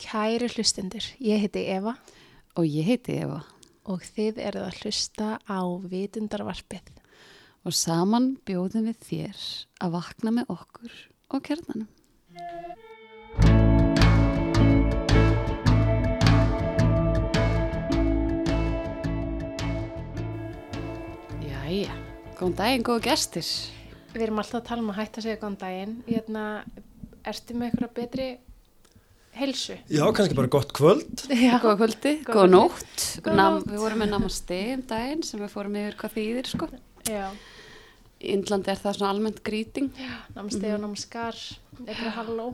Kæri hlustendur, ég heiti Eva Og ég heiti Eva og þið eruð að hlusta á vitundarvarpið. og saman bjóðum við þér að vakna með okkur og kernanum. Jæja, góðan daginn, góðu gestir. Við erum alltaf að tala um að hætta að segja góðan daginn. Hérna, ertu með eitthvað betri helsu? Já, kannski bara gott kvöld. Já. Góða kvöldi, Góða nótt. Nam, við vorum með namaste um daginn sem við fórum yfir hvað þýðir, sko. Já, Í Indlandi er það svona almennt greeting, námsteg Mhm. og námskar, eitthvað halló.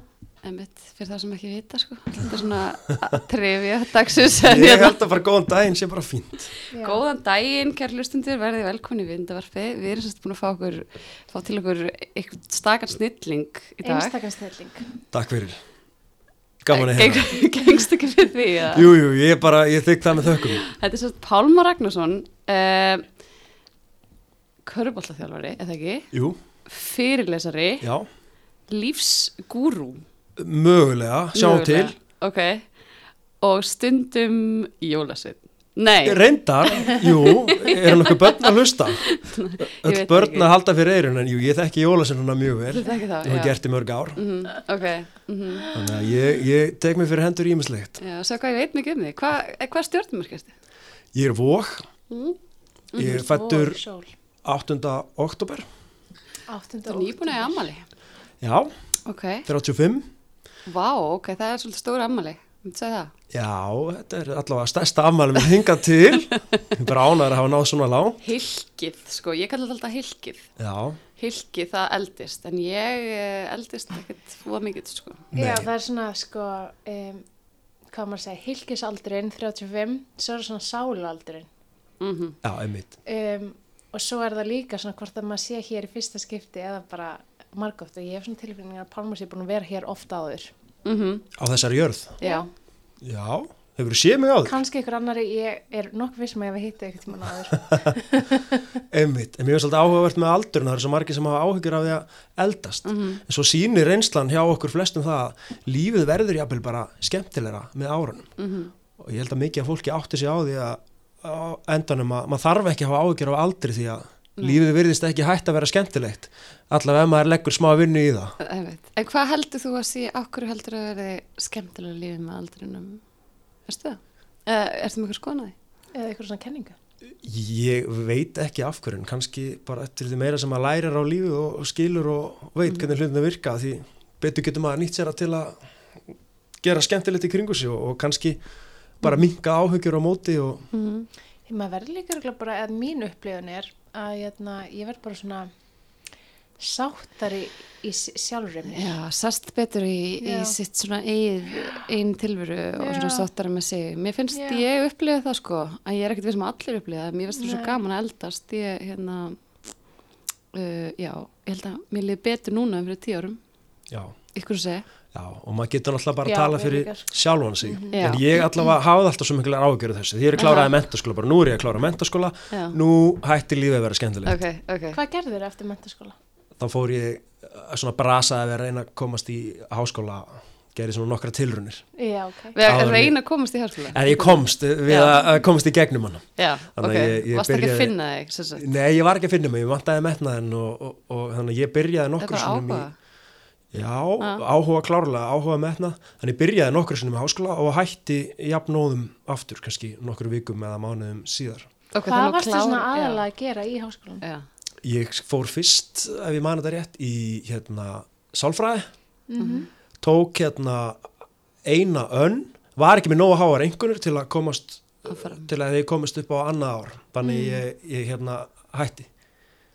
emitt, fyrir það sem ekki vita, sko. Þetta er svona trivja dagsins. Ég held að bara góðan daginn sé bara fínt. Já. Góðan daginn, kæri hlustundur, verðið velkonni í vindavarfi. Við erum sérst búin að fá, okkur, fá til okkur eitthvað stakar snilling í dag. Einstakarstelling. Takk fyrir. Gaman að. Geng- Gengst ekki fyrir því, eða? Jú, jú, ég er bara, ég þykk það með þökkum. Þetta er sérst Pálmar Ragnarsson, uh, köruboltaþjálfari, eða ekki, Jú, fyrirlesari, já, lífsgúrú. mögulega, sjáum til. Ok, og stundum jólasveit. Nei, Reyndar, jú, er nokkuð börn að hlusta. Öll börn að halda fyrir eirun, en jú, ég þekki jólasennuna mjög vel. þetta er ekki það. Ég hef gert í mörg ár. Mm ok, mm Þannig að ég, ég tek mig fyrir hendur ímislegt. já, svo hvað ég veit mikið um því. Hva, eh, hvað stjórnumarkastu? Ég er vók, Mm. ég er fættur Vor, sól. 8. oktober. Áttunda Þú er nýbúin að ammali. Já, Ok, 35. vá, ok, það er svolítið stóra ammali. Já, þetta er allavega stærsta afmæli með hingað til. Er ánæður að hafa náð svona lág. Hilkið, sko, ég kallar þetta alltaf hilkið. Já, Hilkið, það eldist, en ég eh, eldist ekkert fóða mikið, sko. Já, Nei. það er svona, sko, um, hvað maður segja, hilkisaldurinn 35, svo er það svona sálualdurinn. Mm já, einmitt. Um, og svo er það líka svona hvort að maður sé hér í fyrsta skipti eða bara margótt og ég hef svona tilfinning að Pálmur sé búin að vera hér ofta áður. -hmm. Á þessari jörð. Já, Já, hefur þú séð mig á því? Kanski ykkur annari, ég er nokkuð vissum að ég hef hittið ykkur tíman áður. Einmitt, en mér finnst alltaf áhugavert með aldurinn, það eru svo margir sem hafa áhugir af því að eldast. Mhm. En svo sýnir reynslan hjá okkur flestum það að lífið verður jafnvel bara skemmtilegra með árunum. mm Og ég held að mikið af fólki átti sig á því að endanum að maður þarf ekki að hafa áhugir af aldri því að. Lífið virðist ekki hægt að vera skemmtilegt. Allavega ef maður leggur smá vinnu í það. Einmitt. En hvað heldur þú að sé, okkur heldur að verði skemmtilega lífið með aldrinum? Veistu það? Ertu með eitthvað skoðanaði? eða ykkur svona kenninga. Ég veit ekki af hverju, en kannski bara eftir því meira sem maður lærir á lífið og, og skilur og veit Mhm. hvernig hlutin virka því betur getur maður nýtt sér að til að gera skemmtilegt í kringu sig og, og kannski bara minka áhugjur á móti og Mm -hmm. Því maður verður líka bara, að mín upplifun er að hérna, ég verð bara svona sáttari í s- sjálfri mér. Já, sast betur í, í sitt svona einn tilveru og svona sáttara með sig. Mér finnst Já. ég upplifa það sko, að ég er ekkert við sem allir upplifa. Mér finnst það svo gaman að eldast. Ég, hérna, uh, já, ég held að mér liði betur núna en fyrir tíu árum. já, Ykkur að segja. Já, og maður getur náttúrulega bara að tala fyrir sjálfan sig Já. en ég allavega hafði alltaf svo mikilvæg af þessu því ég er kláraði Aha. mentaskóla, bara nú er ég að klára mentaskóla Já. nú hætti lífið að vera skemmtilegt Ok, ok. Hvað gerður þér eftir mentaskóla? þá fór ég uh, svona brasaði að reyna að komast í háskóla gerði svona nokkra tilrunir Já, ok. Við en reyna að komast í háskóla. en ég komst við Já. að, að komast í gegnum hann Já, Þannig ok. ég- ég Varst ekki að byrjaði- finna þig, nei ég var ekki að finna mig, ég já, Ah. áhuga klárlega, áhuga metnað þannig ég byrjaði nokkur sinnum í háskóla og hætti jafnóðum aftur, kannski nokkur vikum eða mánuðum síðar Okay, Hvað varstu klára- svona aðalega að gera í háskólanum? Já. ég fór fyrst, ef ég mani þetta rétt í hérna sálfræði Mm tók hérna eina önn, var ekki með nóga háar einhvernur til að komast til að ég komist upp á annað ár þannig Mm. ég, ég hérna hætti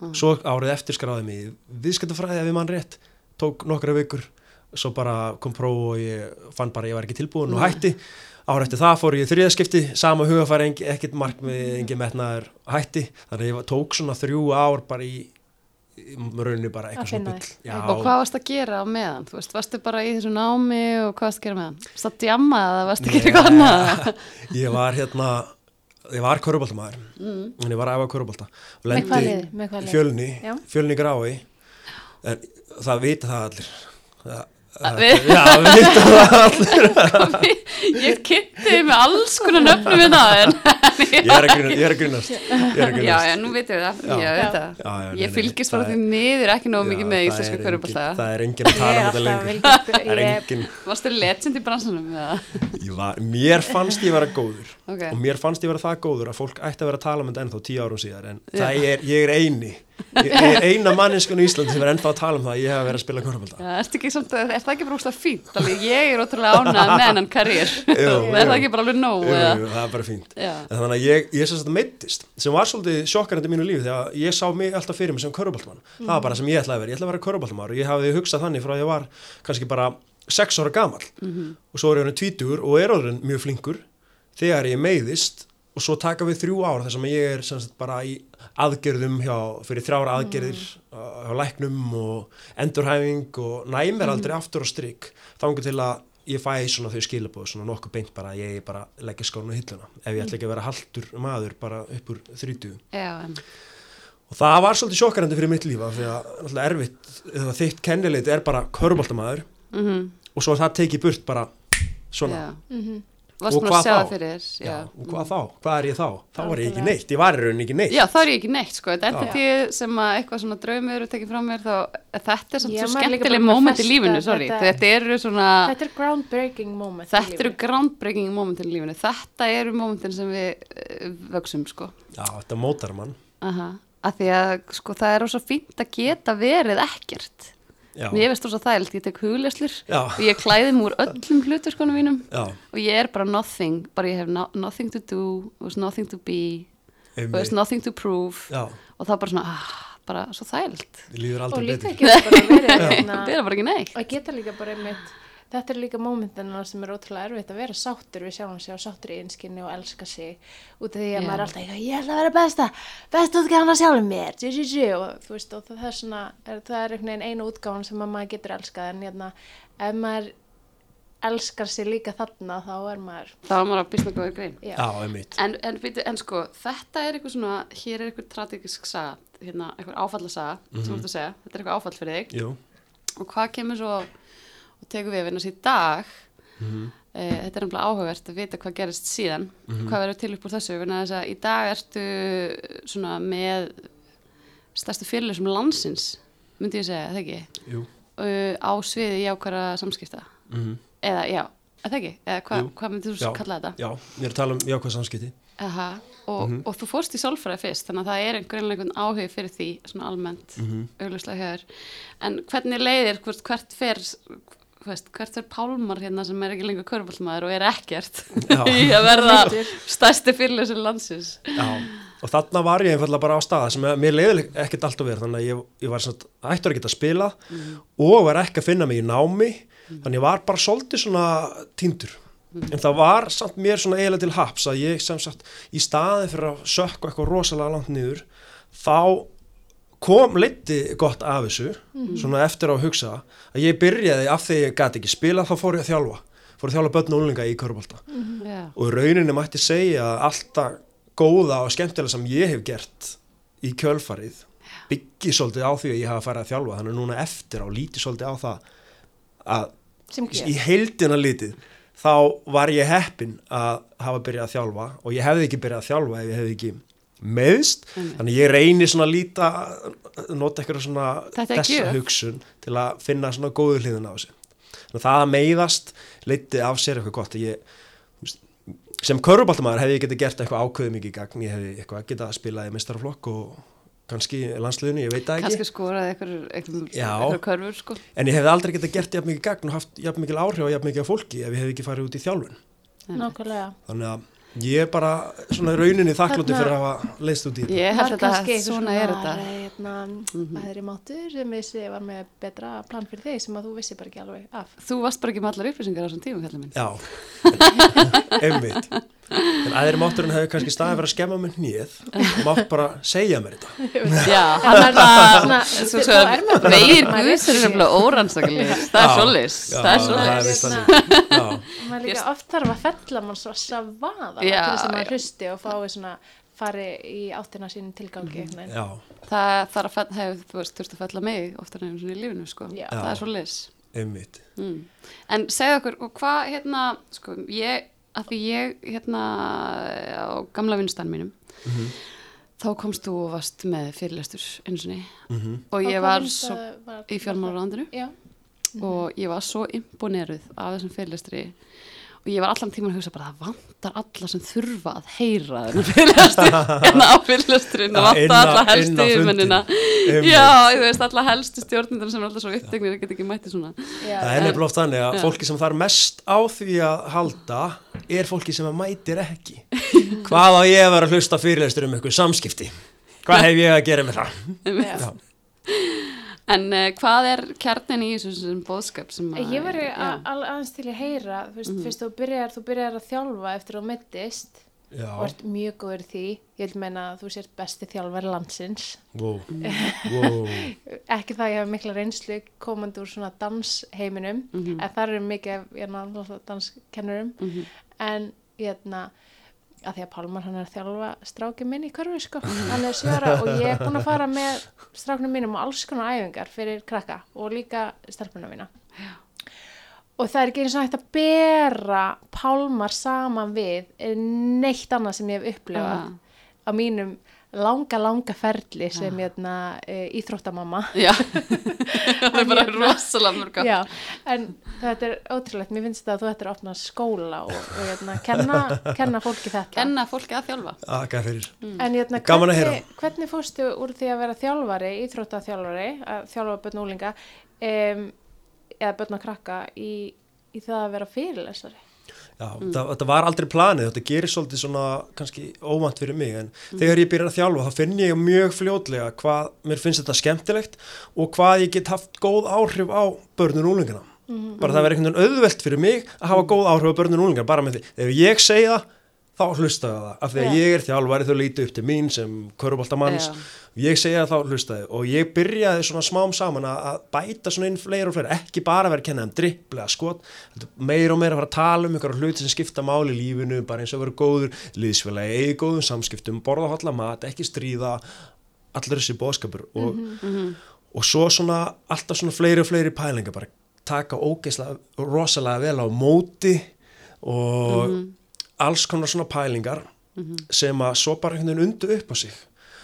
Mm. svo árið eftir skráði mig í viðskiptafræði ef ég mann rétt tók nokkra vikur svo bara kom próf og ég fann bara ég var ekki tilbúin og hætti. Árið eftir það fór ég í þriðaskipti sama hugafæri, ekkit markmið engin metnaður hætti. Þannig að ég tók svona þrjú ár bara í, í rauninni bara Að eitthvað svona bull. Já, Og hvað varst að gera á meðan? Þú veist, varstu bara í þessu námi og hvað varst að gera meðan? Varstu að djamma eða varstu að gera eitthvað annað? ég var hérna ég var köruboltamæður Mm. en ég var að æfa körubolta og lendi í fjölni, Já. fjölni grái en það vita það allir. Það, Að já, við vita það allir. Vi- Ég kynnti með alls konar nöfnum við það en Ég er að ég að ég að Já, já, nú veitum við það, Já. ég Já. Ég nei, fylgist bara því miður ekki nógu mikið með íslensku engin- Það er enginn að Ég tala um þetta lengur. Það er ég, enginn, Varstu legend í ég var, mér fannst ég vera góður Ok, og mér fannst ég vera það góður að fólk ætti að vera að tala um ennþá tíu árum síðar en Já. það er, ég er eini. Ég, er eina manneskun í Íslandi sem er ennþá að tala um það að ég hef verið að spila ekki samt, er það ekki bara úrslega fínt? Alveg, ég er ótrúlega ánægð með hennan karriér. Er það ekki bara alveg nóg? Jú, jú, það er bara fínt. Þannig að ég, ég sem meittist sem var svolítið sjokkarandi í mínu lífi þegar ég sá mig alltaf fyrir mig sem körfbaldmann það var bara sem ég ætlaði að vera, ég ætlaði að vera körfbaldmann og ég hafði hugsað þannig frá að ég var sex ára gamall. Og svo er ég hann tvítugur og er orðin mjög flinkur þegar ég meiðist og svo taka við þrjú ár þar sem ég er sagt bara í aðgerðum hjá, fyrir þrjára aðgerðir uh, hjá læknum og endurhæfing og næmir aldrei aftur á strik þangur til að ég fæ svona þau skilabóð svona nokkuð beint bara að ég bara leggja skónu hilluna. Ef ég ætla ekki að vera haldur maður bara upp úr þrítugu. Já, en og það var svolítið sjokkarandi fyrir mitt lífa því að erfitt eða þitt kennileit er bara köruboltamaður mhm, og svo er það tekið burt bara svona. Já. Mhm. Varst Og hvað þá? þér? Já, og hvað þá? Hvað er ég þá? Þá var ég ekki neitt, ég var í rauninni ekki neitt. Já, þá er ég ekki neitt, sko, þetta er þetta sem að eitthvað svona draumur eru tekið frá mér þá, þetta er samt Já, svo maður er líka skemmtileg moment í lífinu, sorry, þetta- þetta eru svona, þetta er groundbreaking moment í þetta eru groundbreaking momentin í lífinu, þetta eru momentin sem við uh, vöksum, sko, Já, þetta mótar mann. Aha, að því að, sko, það er svo fínt að geta verið ekkert, Já, mér veist þú svo þægilt, ég tek hugleslur og ég klæði mig úr öllum hlutur skonum mínum. Já. Og ég er bara nothing, bara ég hef no, nothing to do, there's nothing to be, nothing to prove. Já, og það er bara svona, ah, bara svo þægilt. ég líður og aldrei líka betur. bara verið hérna, Það er bara ekki neitt. og geta líka bara einmitt þetta er líka mómentina sem er ótrúlega erfitt að vera sáttur við sjálfum sig og sáttur í einskinni og elska sig. Út af því að Já. maður er alltaf ég ætla að vera besta besta útgáfan að sjálfum mér. Jú, jú, jú, og þú veist og það er svona er, það er einhvern veginn einu útgáfan sem að maður getur elskað en hérna, ef maður elskar sig líka þarna þá er maður Það var maður að býsta góður grein. já, Já, einmitt. En, en, en sko, þetta er eitthvað svona, hér er eitthvað tragísk saga, hérna, eitthvað áfallasaga, að segja, þetta er eitthvað áfall fyrir þig. Jú, Og hvað kemur svo, og tekur við vinnast í dag, Mhm. e, þetta er nefnilega áhugavert að vita hvað gerist síðan, hvað verður til upp úr þessu, þess í dag ertu svona með stærstu fyrirlesum landsins, myndi ég segja, eða ekki, jú. Uh, á sviði jákværa samskipta, mm eða já, eða ekki, eða hva, hvað myndir þú Já. kalla þetta? Já, ég er að tala um jákvæð samskipti. Aha, og, Mhm. og þú fórst í sálfræði fyrst þannig að það er einhvern veginn áhug fyrir því svona almennt, mm Mhm. auglustlega hér en hvernig leiðir, hvert, hvert fer veist, hvert fer Pálmar hérna sem er ekki lengur körfaldmaður og er ekkert? Í að verða stærsti fyrirlösur landsins. Já, og þarna var ég einfallega bara á staða sem að mér leiði ekkert allt að vera þannig að ég, ég var svona ættur að geta að spila og var ekki að finna mig í námi þannig ég var bara svolítið svona týndur. En það var samt mér svona eiginlega til haps að ég sem sagt í staði fyrir að sökka eitthvað rosalega langt niður þá kom leiti gott af þessu svona eftir á að hugsa að ég byrjaði af því ég gæti ekki spila þá fór ég að þjálfa. Fór að þjálfa börn og úlinga í körbólta Já, og í rauninni mætti segja að alltaf góða og skemmtilega sem ég hef gert í kjölfarið byggi svolítið á því að ég hafa farið að þjálfa. Þannig núna eftir á líti svolítið á það að í heildina litið þá var ég heppin að hafa byrjað að þjálfa og ég hefði ekki byrjað að þjálfa ef ég hefði ekki meðst Einmitt. þannig ég reyni svona að líta nota eitthvað svona þessa gjöf. hugsun til að finna svona góðu hliðin á þessu þannig að það að meiðast leiti af sér eitthvað gott. Ég, sem körubaltamæður hefði ég getið gert eitthvað ákveðið mikið í gagn. Ég hefði eitthvað getað að spila í mestaraflokk og kannski landsliðinu, ég veit það ekki. Kannski skoraði eitthvað, körfur sko. En ég hefði aldrei getað gert jafn mikið gagn og haft jafn mikið áhrif og jafn mikið af fólki ef ég hefði ekki farið út í þjálfun. Nákvæmlega. Þannig að ég er bara svona í rauninni þakklúti fyrir að hafa leist út í þetta. Ég held að þetta, svona er þetta. hérna, aðri mátur sem vissi var með betra plan fyrir þig sem að þú vissi bara ekki alveg af? Þú varst bara ekki með allar upplýsingar á þessum tímum, kallið minn. Já, einmitt En aðeir mátturinn hefði kannski staðið verið að skemma með hnið og mátt bara segja mér þetta. Já, hann er er bara- vegir guðs er nefnilega órannsakalir Það er já, Það er það. Já, maður líka oft þarf að fella mann svo savaða Já, til þess að maður hlusti og fái svona fari í áttina sínum tilgangi mm já, Það þarf að fella, hefur, þú veist, þurft að fella mig oftar en einu svona í lífinu, sko. Já. Það er einmitt. Mm. En segðu okkur, og hvað hérna, sko, ég, að því ég hérna á gamla vinnstæðan mínum, Mhm. þá komst þú og varst með fyrirlestur eins og Mhm. og Og ég var svo var- í fjármálarándinu Já, og ég var svo imponeruð af þessum fyrirlestri og ég var allan tíman að hugsa bara það vantar alla sem þurfa að heyra þennan fyrirlestur en á fyrirlesturinn það vantar alla helstu yfirmennina já, þú veist, alla helstu stjórnindar sem er alltaf svo upptegnir að geta ekki mætti svona já. Það er nefnilega oft þannig að Já. fólki sem þarf mest á því að halda er fólki sem að mætir ekki. Hvað á ég að vera að hlusta fyrirleistur um eitthvað samskipti? Hvað hef ég að gera með það? Já. En uh, hvað er kjarnin í þessu sem bóðskap sem að Ég var aðeins til að heyra, þú veist, Mhm. fyrst þú byrjar, þú byrjar að þjálfa eftir að þú mittist og Já, ert mjög góður í því, ég vil meina að þú sért besti þjálfari landsins, wow, wow, ekki það að ég hef mikla reynslu komandi úr svona dansheiminum, Mhm. en það eru mikið af hérna, danskennurum, Mhm. en hérna, að því að Pálmar hann er að þjálfa strákið minn í körfi sko, hann er sjöra og ég er búin að fara með stráknum mínum og alls konar æfingar fyrir krakka og líka stelpuna mína. Og það er ekki eins og hægt að bera Pálmar saman við neitt annað sem ég hef upplifað Ah. á mínum langa, langa ferli sem Ah. hérna, e, íþróttamamma já, það er bara rosalega mörg Já, en þetta er ótrúlegt, mér finnst það að þú ættir að opna skóla og, og hérna, kenna, kenna fólki þetta. kenna fólki að þjálfa aðgæð fyrir. En hérna, Gaman að hvernig, hvernig fórstu úr því að vera þjálfari, íþróttaþjálfari, að þjálfa börn og úlinga, um, eða börn og krakka í, í það að vera fyrirlesari? Já, það, þetta var aldrei planið, þetta gerir svolítið svona kannski óvænt fyrir mig en þegar ég byrjar að þjálfa þá finn ég mjög fljótlega hvað mér finnst þetta skemmtilegt og hvað ég get haft góð áhrif á börnun og úlingina. Bara það verður einhvern veginn auðvelt fyrir mig að hafa góð áhrif á börnun og úlingina bara með því. Ef ég segi það, þá hlustaði það. Af því að ég er þjálfari þau líti upp til mín sem köruboltamanns. Ég segi það þá hlustaði og ég byrjaði svona smám saman að, bæta svona inn fleira og fleira. Ekki bara vera að kenna um drippli eða skot, meira og meira að fara að tala um einhverja hluti sem skipta máli í lífinu, bara eins og vera góður, liðsfélagi, eigi góðum samskiptum, borða og holla mat, ekki stríða, allir þessi bóðskapur og, og svo svona alltaf svona fleiri og fleiri pælingar bara taka ógeðslega rosalega vel á móti og alls konar svona pælingar sem að svo bara einhvern veginn undu upp á sig.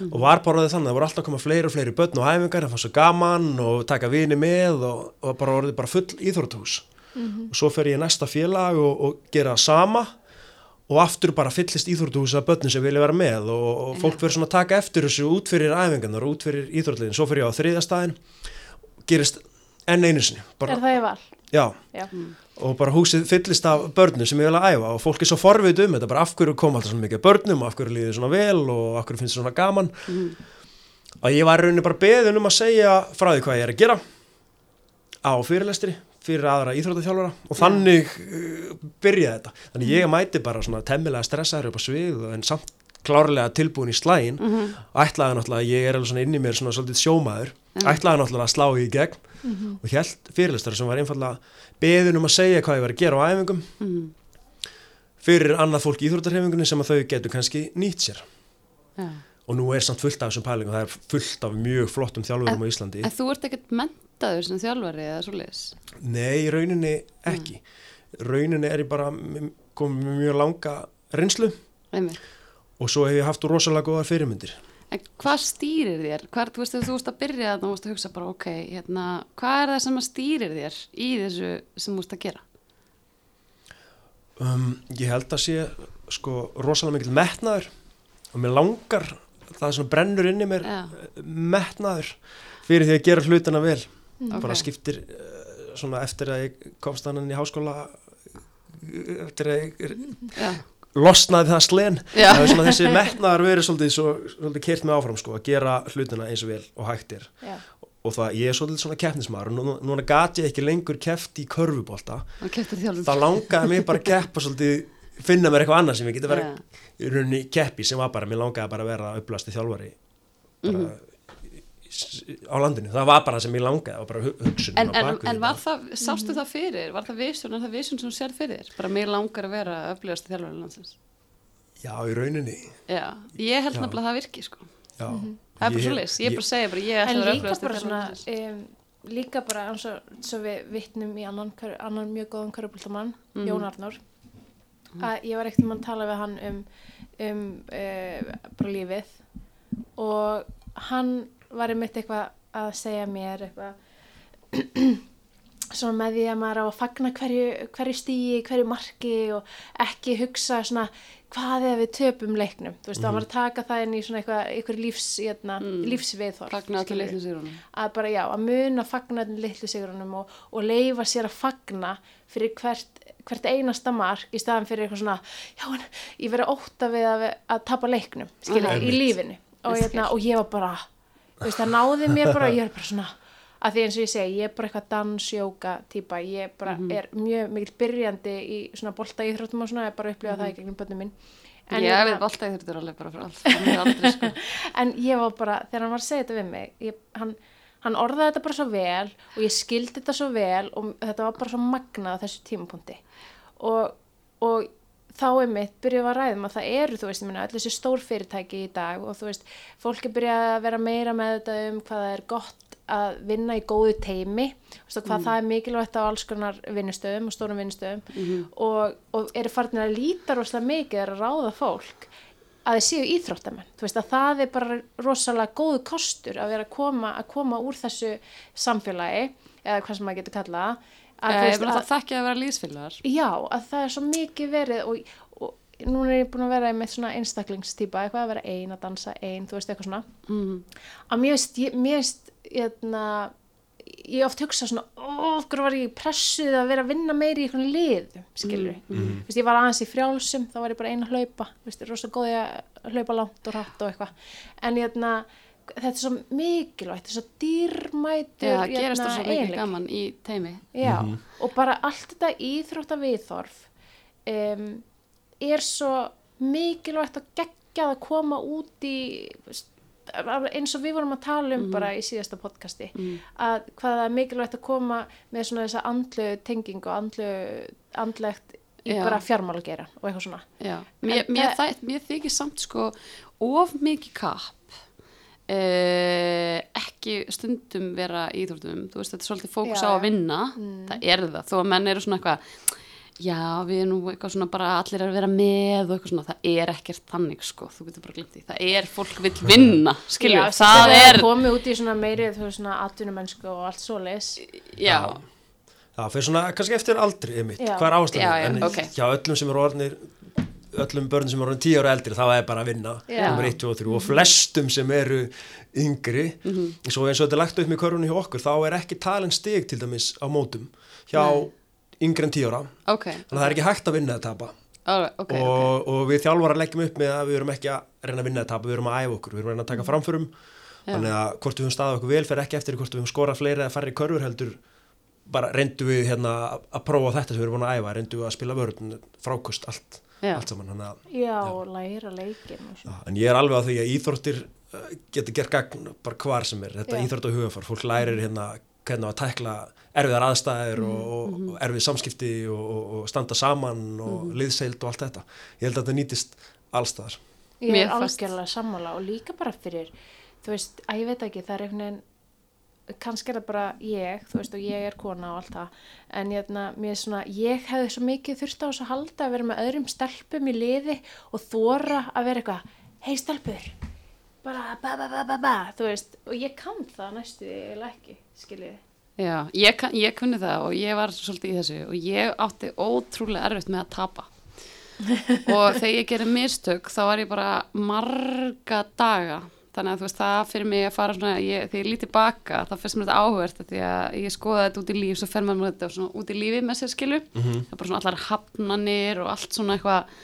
Og var bara orðið þannig að það voru alltaf að koma fleiri og fleiri börn og æfingar, það var svo gaman og taka vini með og, og bara orðið bara full íþróttús og svo fer ég næsta félag og, og gera sama og aftur bara fyllist íþróttús að börnum sem vilja vera með og, og fólk verður svona að taka eftir þessu út fyrir æfingarnar og út fyrir íþróttliðin, svo fer ég á þriðja staðin gerist enn einu sinni bara, Er það í val? já, Já. Og bara húsið fyllist af börnum sem ég vil að æfa. Og fólk er svo forveit um þetta bara af hverju kom alltaf svona mikið börnum og af hverju líði svona vel og af hverju finnst svona gaman. Að ég var rauninni bara beðin um að segja frá því hvað ég er að gera á fyrirlestri fyrir aðra íþróttaþjálfara. Og þannig uh, byrjaði þetta. Þannig ég mæti bara svona temmilega stressaður upp á svið en samt klárlega tilbúin í slægin og ætlaði náttúrulega, ég er alveg svona inn í mér svona svolítið sjómaður, ætlaði náttúrulega að slá í gegn og held fyrirlestari sem var einfallega beðin um að segja hvað ég var að gera á æfingum Mhm. fyrir annað fólk í íþróttarhefingunni sem að þau getur kannski nýtt sér. Já. og nú er samt fullt af þessum pælingum það er fullt af mjög flottum þjálfurum á Íslandi. En þú ert ekkert mentaður sem þjálfari eða svo leiðis? nei, rauninni ekki. Rauninni er og svo hef ég haft rosalega góðar fyrirmyndir En hvað stýrir þér? Hvað, þú veist, þú veist að byrja þannig, þú veist að hugsa bara, ok, hérna, hvað er það sem að stýrir þér í þessu sem þú veist að gera? um, ég held að sé sko rosalega mikil metnaður og mér langar það sem brennur inn í mér Já. metnaður fyrir því að gera hlutina vel Ok. bara skiptir uh, svona eftir að ég komst hann í háskóla uh, eftir að ég Já. Losnaði það slen. Það er svona þessi metnaðar verið svolítið, svo, svolítið kert mig áfram sko, að gera hlutina eins og vel og hægt er. Já. og það, ég er svolítið svona keppnismar og nú, núna gat ég ekki lengur keppt í körfubólta þá langaði mig bara að keppa svolítið finna mér eitthvað annað sem ég geti verið í rauninni keppi sem var bara, mér langaði bara að vera upplasti þjálfari. Bara Mhm. í- á landinu, það var bara það sem ég langaði var bara hu- hugsunin En, en, en var það, sástu það fyrir? Var það visun, er það visun sem þú sér fyrir þér? Bara mér langar að vera öflugast þjálfari landsins. já, í rauninni Já, ég held nefnilega að það virki, sko. já, Það er bara svo leis, ég er bara að segja bara, ég ætla En að vera öflugast þjálfari svona, landsins. um, líka bara eins og við vittnum í annan, annan mjög góðan körubultamann, Mhm. Jón Arnór að ég var ekkert um að tala við hann um, um uh, bara lífið og hann var einmitt eitthvað að segja mér eitthvað svona með því að maður á að fagna hverju, hverju stíi, hverju marki og ekki hugsa svona hvað er við töpum leiknum þú veist, það var að taka það inn í svona eitthvað, eitthvað lífs, hérna, Mm. lífsviðhorf Fagna allir skilurðu litlum sigurunum. að bara já, að muna fagna öllum litlu sigurunum og, og leifa sér að fagna fyrir hvert, hvert einasta mark í staðan fyrir eitthvað svona já, en ég verið óta við að, að tapa leiknum, skilja, Mhm. í lífinu og, Ég hérna, og ég var bara veist, það náði mér bara, ég er bara svona að því eins og ég segi, ég er bara eitthvað dans-jóka típa, ég bara er mjög mikil byrjandi í svona bolta íþróttum og svona, ég bara upplifa það í gegnum bönnum minn En Ég hérna- hef alltaf þurftur alveg bara fyrir allt, sko. en ég var bara, þegar hann var að segja þetta við mig ég, hann, hann orðaði þetta bara svo vel og ég skildi þetta svo vel og þetta var bara svo magnað á þessu tímapunkti. Og, og þá er mitt byrjuð að ræðum að það eru þú veist, ég meina, öll þessi stór fyrirtæki í dag og þú veist, fólk er byrjað að vera meira með þetta um hvað það er gott að vinna í góðu teimi og hvað það er mikilvægt á alls konar vinnustöðum og stórum vinnustöðum og, og eru farin að líta rosalega mikið að ráða fólk að þið séu íþróttamenn, þú veist að það er bara rosalega góðu kostur að vera að koma, að koma úr þessu samfélagi, eða hvað sem maður getur kallað að, þú Ég veist, vil að, það þekki að vera lífsfélagar. já, að það er svo mikið verið og, og núna er ég búin að vera með svona einstaklingstýpa, eitthvað að vera ein, að dansa ein, þú veist eitthvað svona Mm. að mér veist, ég, mér veist hérna, ég oft hugsa svona okkur var ég pressuð að vera að vinna meiri í einhvern lið, skilur Mm. Vist, ég var aðeins í frjálsum, þá var ég bara eina að hlaupa Vist, rosa góði að hlaupa langt og hratt og eitthvað en hérna, þetta er svo mikilvægt þetta er svo dýrmætur það gerast það svo mikið gaman í teimi. Já, og bara allt þetta íþrótta viðþorf um, er svo mikilvægt og geggjað að koma út í eins og við vorum að tala um bara í síðasta podcasti að hvað það er mikilvægt að koma með svona þessa andlu tengingu og andlu, andlegt í Já. bara fjármál að gera og eitthvað svona. Já, mér, mér, mér þykir samt sko of mikið kapp uh, ekki stundum vera í íþróttum, þú veist þetta er svolítið fókus Já, á að vinna, það er það. Þó að menn eru svona eitthvað já, við erum nú eitthvað svona bara allir að vera með og eitthvað svona, það er ekkert þannig sko, þú getur bara glimt því, það er fólk vill vinna, skilju, það sem er komið út í svona meiri þú veist svona atvinnumennsku og allt svoleiðis. Já, Það fyrir svona, kannski eftir aldri einmitt, Já. hvað er ástæðan? En ok. hjá öllum sem eru orðnir, öllum börnum sem eru tíu ára eldri, þá er bara að vinna, Já. nummer 1, 2 og 3 og flestum sem eru yngri, Mhm. svo eins og þetta er lagt upp með körfunni hjá okkur, þá er ekki talin stig til dæmis á mótum hjá yngri en 10 ára, ok, þannig að það er ekki hægt að vinna að tapa. Ok, ok, og, og við þjálfara leggjum upp með að við erum ekki að reyna að vinna að tapa, við erum að æfa okkur, við erum að reyna að taka Mhm. framförum, þannig að hvort við höfum staðið okkur vel fer ekki eftir hvort við höfum skorað fleiri eða færri körfur heldur bara reyndu við hérna að- prófa þetta sem við erum búin að æfa, reyndu við að spila vörn frákust allt. Allt saman þannig að, já, og læra leikin og já, en ég er alveg á því að íþróttir uh, getur gert gagn bara hvar sem er, þetta Já. íþrótt og hugafar fólk lærir hérna hvernig á að tækla erfiðar aðstæðir og, og, Mhm. og erfið samskipti og, og, og standa saman og liðseild og allt þetta. Ég held að þetta nýtist allstaðar Ég er algjörlega sammála og líka bara fyrir, þú veist, að ég veit ekki, það er einhvern veginn, kannski er það bara ég, þú veist, og ég er kona og allt það, en hérna, mér er svona, ég hefði svo mikið þurft á þessu að halda að vera með öðrum stelpum í liði og þóra að vera eitthvað, hei stelpur, bara ba ba ba ba ba, þú veist, og ég kann það næstu eða ekki, skiljið. Já, ég, ég kunni það og ég var svolítið í þessu og ég átti ótrúlega erfitt með að tapa og þegar ég gerir mistök þá var ég bara marga daga þannig að þú veist það fyrir mig að fara svona, ég, þegar ég líti baka þá finnst mér þetta áhugert því að ég skoða þetta út í líf svo fer maður þetta svona út í lífi með sér skilu það er bara svona allar hafnanir og allt svona eitthvað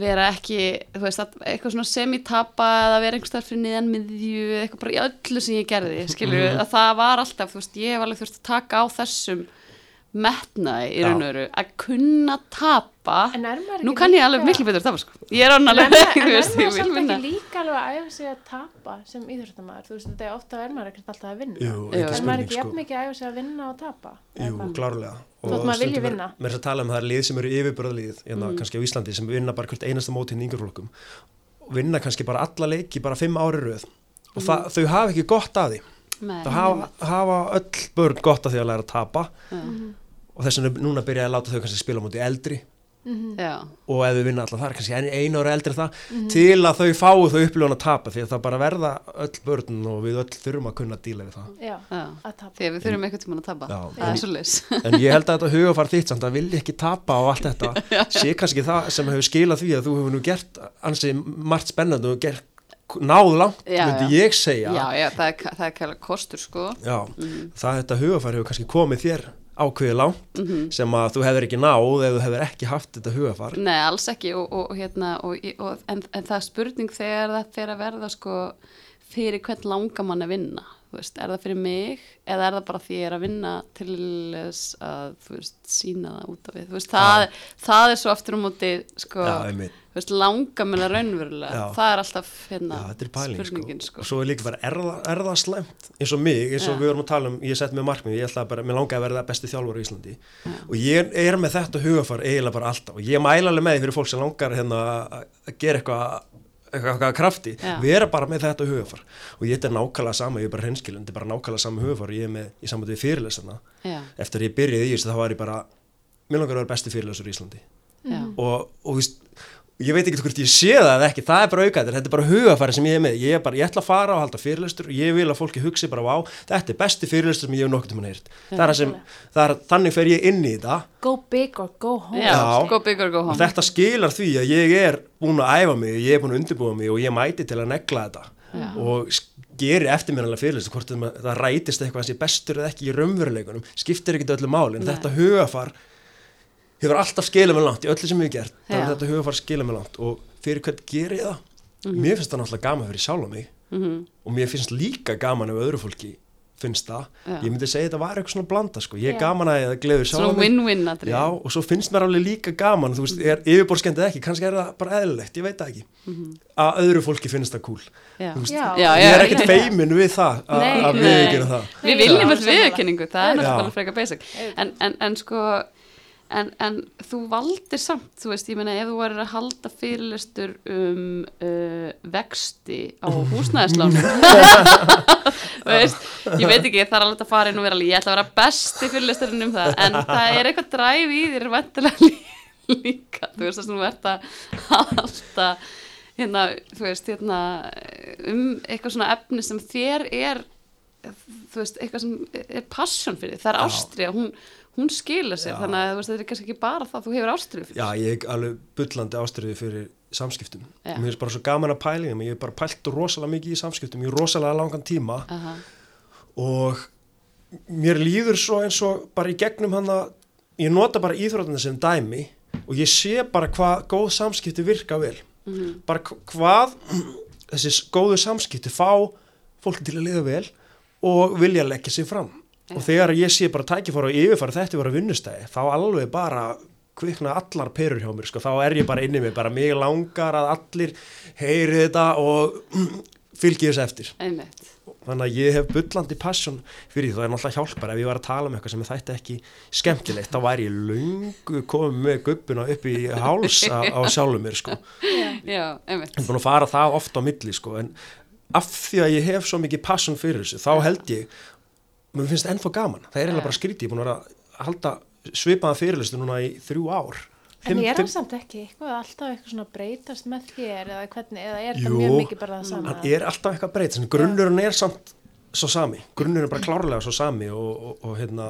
vera ekki, þú veist, að- eitthvað svona semitapa eða vera einhvers þar fyrir niðan miðju eitthvað bara í öllu sem ég gerði skilur. Mhm. að það var alltaf, þú veist, ég hef alveg þurft að taka á þessum metnaði í raun og veru að kunna tapa. Er nú kann ég alveg miklu betur að tapa sko. Ég er er þú en er maður ekki líka alveg að æfa sig að tapa sem íþróttamæður, þú veist, þetta er ofta er maður ekkert alltaf að vinna. Jú, Er maður spurning ekki sko. jafn mikið að æfa sig að vinna og tapa? Jú, klárlega. Maður vilji vinna. Mér er að tala um það er lið sem eru yfirbörðlið hérna, Mm. kannski á Íslandi sem vinna bara hvert einasta mót hinn yngjurflokkum og vinna kannski bara alla leiki bara fimm ári röð. Og það, þau hafa ekki gott að því. Nei, það hafa, hafa öll börn gott af því að læra að tapa. Já. Og þess vegna núna byrja að láta þau kannski spila móti eldri Já, og ef þau vinna alltaf þar, kannski ein- einu ára eldri það til að þau fái þau upplifun að tapa því að það bara verða öll börn og við öll þurfum að kunna díla við það Já, já. að tapa. Því að við þurfum eitthvað tíma að tapa. Já. Það er svo leys. en ég held að þetta hugafar þitt samt að vilja ekki tapa á allt þetta sé kannski það sem hefur skilað því að þú hefur nú gert ansi margt spennandi og gert náð langt, Já, myndi já. ég segja Já, já, það er, það er kæla kostur, sko. Já, Mhm. það þetta hugafar hefur kannski komið þér ákveðið langt Mhm. sem að þú hefur ekki náð ef þú hefur ekki haft þetta hugafar Nei, alls ekki og, og, og hérna, og, og, en, en það er spurning þegar það fer að verða sko fyrir hvern langar mann að vinna veist, er það fyrir mig eða er það bara því ég er að vinna til þess að veist, sína það út af við veist, það, það er svo aftur um móti sko, Já, einmitt. þú veist, langar mann að raunverulega Já. það er alltaf hérna, Já, er pæling spurningin sko. sko. og svo er líka bara, er það, er það slæmt eins og mig, eins og Já. við vorum að tala um ég sett með markmið, ég ætla bara, mér langaði að verða besti þjálfur í Íslandi og ég er með þetta hugafar eiginlega bara alltaf og ég mæla alveg með því fyrir fólk sem langar hérna að gera eitthvað eitthvað, krafti, Já. erum bara með þetta hugafar og ég er nákvæmlega sama, ég er bara hreinskilin þetta er bara nákvæmlega sama hugafar og ég er með í sambandi við fyrirlesana Já, eftir að ég byrjaði í þessu þá var ég bara mér langar að vera besti fyrirlesur í Íslandi. Já, og, og víst, ég veit ekki hvort ég sé það eða ekki, það er bara aukaðir, þetta er bara hugafæri sem ég er með, ég er bara, ég ætla að fara og halda fyrirlestur og ég vil að fólki hugsi bara vá, þetta er besti fyrirlestur sem ég hef nokkuð til mann heyrt það er það sem, það er, þannig fer ég inn í þetta. Go big or go home. já, go big or go home. Þetta skilar því að ég er búin að æfa mig, ég er búin að undirbúa mig og ég mæti til að negla þetta. Já. og sk- geri eftirminnilega fyrirlestur hvort það, rætist eitthvað sem sé bestur eða ekki í raunveruleikunum, skiptir ekki öllu máli en Nei. þetta hugafar hefur alltaf skilað mig langt í öllu sem við gert þannig að þetta hugafar skilað mig langt. Og fyrir hvern ger ég það? Mér finnst það náttúrulega gaman fyrir sjálf mig. Mm og mér finnst líka gaman ef öðru fólki finnst það, Já. ég myndi segja þetta var eitthvað svona blanda sko, ég er gaman að það gleður sjálf win-win atrið Já, og svo finnst mér alveg líka gaman, þú veist, er yfirborskendið ekki, kannski er það bara eðlilegt, ég veit það ekki, að öðru fólki finnst það cool. veist, Ég er ekkert já. feimin við það að- Nei, að nei. við ekki það. Við viljum sammála. viðurkenningu, það er náttúrulega bara frekar basic. En, en, en sko en, en þú valdir samt þú veist, ég meina ef þú værir að halda fyrirlestur um uh, vexti á húsnæðislánum veist, ég veit ekki, það er alveg að fara inn og vera alveg, ég ætla að vera besti fyrirlesturinn um það, en það er eitthvað dræf í þér vantilega líka þú veist, þess að þú ert að halda hérna, þú veist, hérna um eitthvað svona efni sem þér er þú veist, eitthvað sem er passion fyrir þig, það er ástriða, hún, hún skilur sér, Já. þannig að þetta er kannski ekki bara það, þú hefur ástriðu fyrir Já, ég er alveg bullandi ástriði fyrir samskiptum. Já. Mér finnst bara svo gaman að í þeim, ég er bara pælt rosalega mikið í samskiptum, er rosalega langan tíma Aha. og mér líður svo eins og bara í gegnum hann að ég nota bara íþróttina sem dæmi og ég sé bara hvað góð samskipti virka vel Mhm. bara hv- hvað þessi góðu samskipti fá fólk til að liða vel og vilja leggja sig fram og þegar ég sé bara tækifara og yfirfara þetta vera vinnustæði þá alveg bara kvikna allar perur hjá mér sko, þá er ég bara inni mig, bara mig langar að allir heyri þetta og fylgi þess eftir. Einmitt, þannig að ég hef bullandi passion fyrir því það er náttúrulega hjálpar ef ég var að tala um eitthvað sem þætti ekki skemmtilegt þá væri ég löngu komið með gubbuna upp í háls á, á sjálfum mér sko. Já, er búin að fara það oft á milli sko en af því að ég hef svo mikið passion fyrir þessu þá held ég mér finnst það ennþá gaman, það er eiginlega bara skrítið ég er búin að vera að halda svipaða fyrirlistu núna í þrjú ár. En ég er hann samt ekki eitthvað alltaf eitthvað svona breytast með þér eða hvernig, eða er Jú, það mjög mikið bara það sama? hann er alltaf eitthvað breyt en grunnurinn er samt svo sami. Grunnurinn er bara klárlega svo sami og, og, og hérna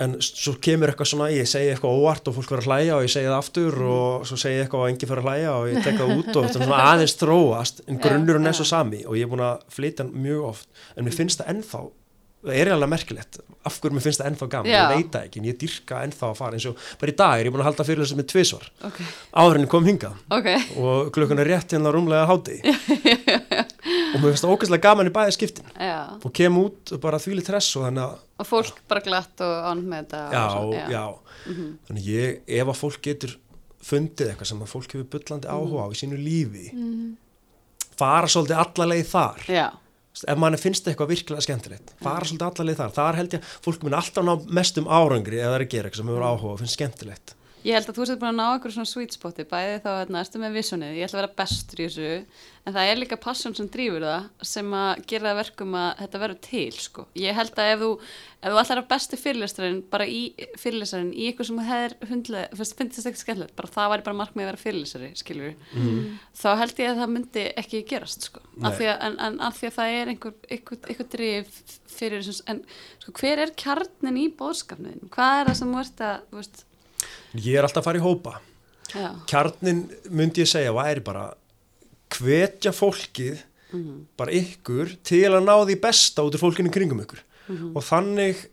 en svo kemur eitthvað svona, ég segi eitthvað óvart og fólk verður að hlæja og ég segi það aftur og svo segi ég eitthvað og engi fyrir að hlæja og ég tek það út og þetta er svona aðeins þróast en grunnurinn er svo sami og ég er búin að flytja mjög oft. En mér finnst það ennþá það er alveg merkilegt, af hverju mér finnst það ennþá gaman? Já. ég veit það ekki, en ég dyrka ennþá að fara eins og bara í dag er ég búin að halda fyrir þessu með tvisvar. Ok, áður en ég kom hingað. Ok, og klukkan er rétt hérna rúmlega háti og mér finnst það ógæslega gaman í bæði skiptin. Já. Og kem út og bara þvíli tress og þannig að og fólk bara glatt og ánum með þetta já, svo, já, þannig ég, ef að fólk getur fundið eitthvað sem að fólk hefur bullandi áhuga á í sínu lífi fara svolítið alla leið þar. Já, ef mann finnst eitthvað virkilega skemmtilegt fara svolítið alla leið þar, þar held ég fólk mun alltaf ná mestum árangri ef það er að gera eitthvað sem hefur áhuga og finnst skemmtilegt Ég held að þú sett búin að ná einhverju svona sweet spoti, bæði þá hérna, ertu með visionið, ég ætla að vera bestur í þessu, en það er líka passion sem drýfur það sem að gera það verkum að þetta verður til, sko. Ég held að ef þú, ef þú ætlar að bestu fyrirlestarinn, bara í fyrirlestarinn, í eitthvað sem það er hundlega, fyrst finnst þetta ekki skemmtilegt, bara það væri bara markmið að vera fyrirlesari, skilur þá held ég að það myndi ekki gerast, sko. Af því að, en, en af því að það er einhver, einhver, einhver drif fyrir þessum, en sko, hver er kjarnin í bóðskapniðin? Hvað er það sem ert að, veist, Ég er alltaf að fara í hópa. já, Kjarnin myndi ég segja væri bara hvetja fólkið, Mhm. bara ykkur, til að ná því besta út úr fólkinu kringum ykkur. Mhm. Og þannig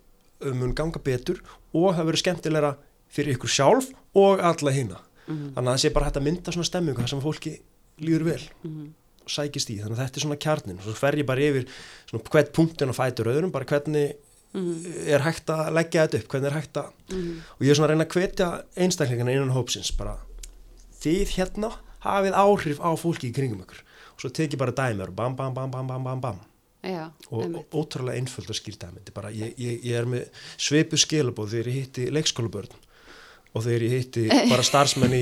mun ganga betur og það verður skemmtilegra fyrir ykkur sjálf og alla hina. Mhm. Þannig að það sé bara hægt að mynda svona stemmingu þar sem fólki líður vel. Mhm. og sækist í, þannig að þetta er svona kjarnin og svo fer ég bara yfir svona hvert punktin og fætur öðrum, bara hvernig Mhm. er hægt að leggja þetta upp, hvernig er hægt að og ég er svona að reyna að hvetja einstaklingana innan hópsins, bara þið hérna hafið áhrif á fólki í kringum ykkur. Og svo tek ég bara dæmur bam, bam, bam, bam, bam, bam, bam. Já, og einmitt. og ótrúlega einföld að bara, ég, ég, ég er með svipu skilabóð þegar ég hitti leikskólabörn og þegar ég hitti bara starfsmenn í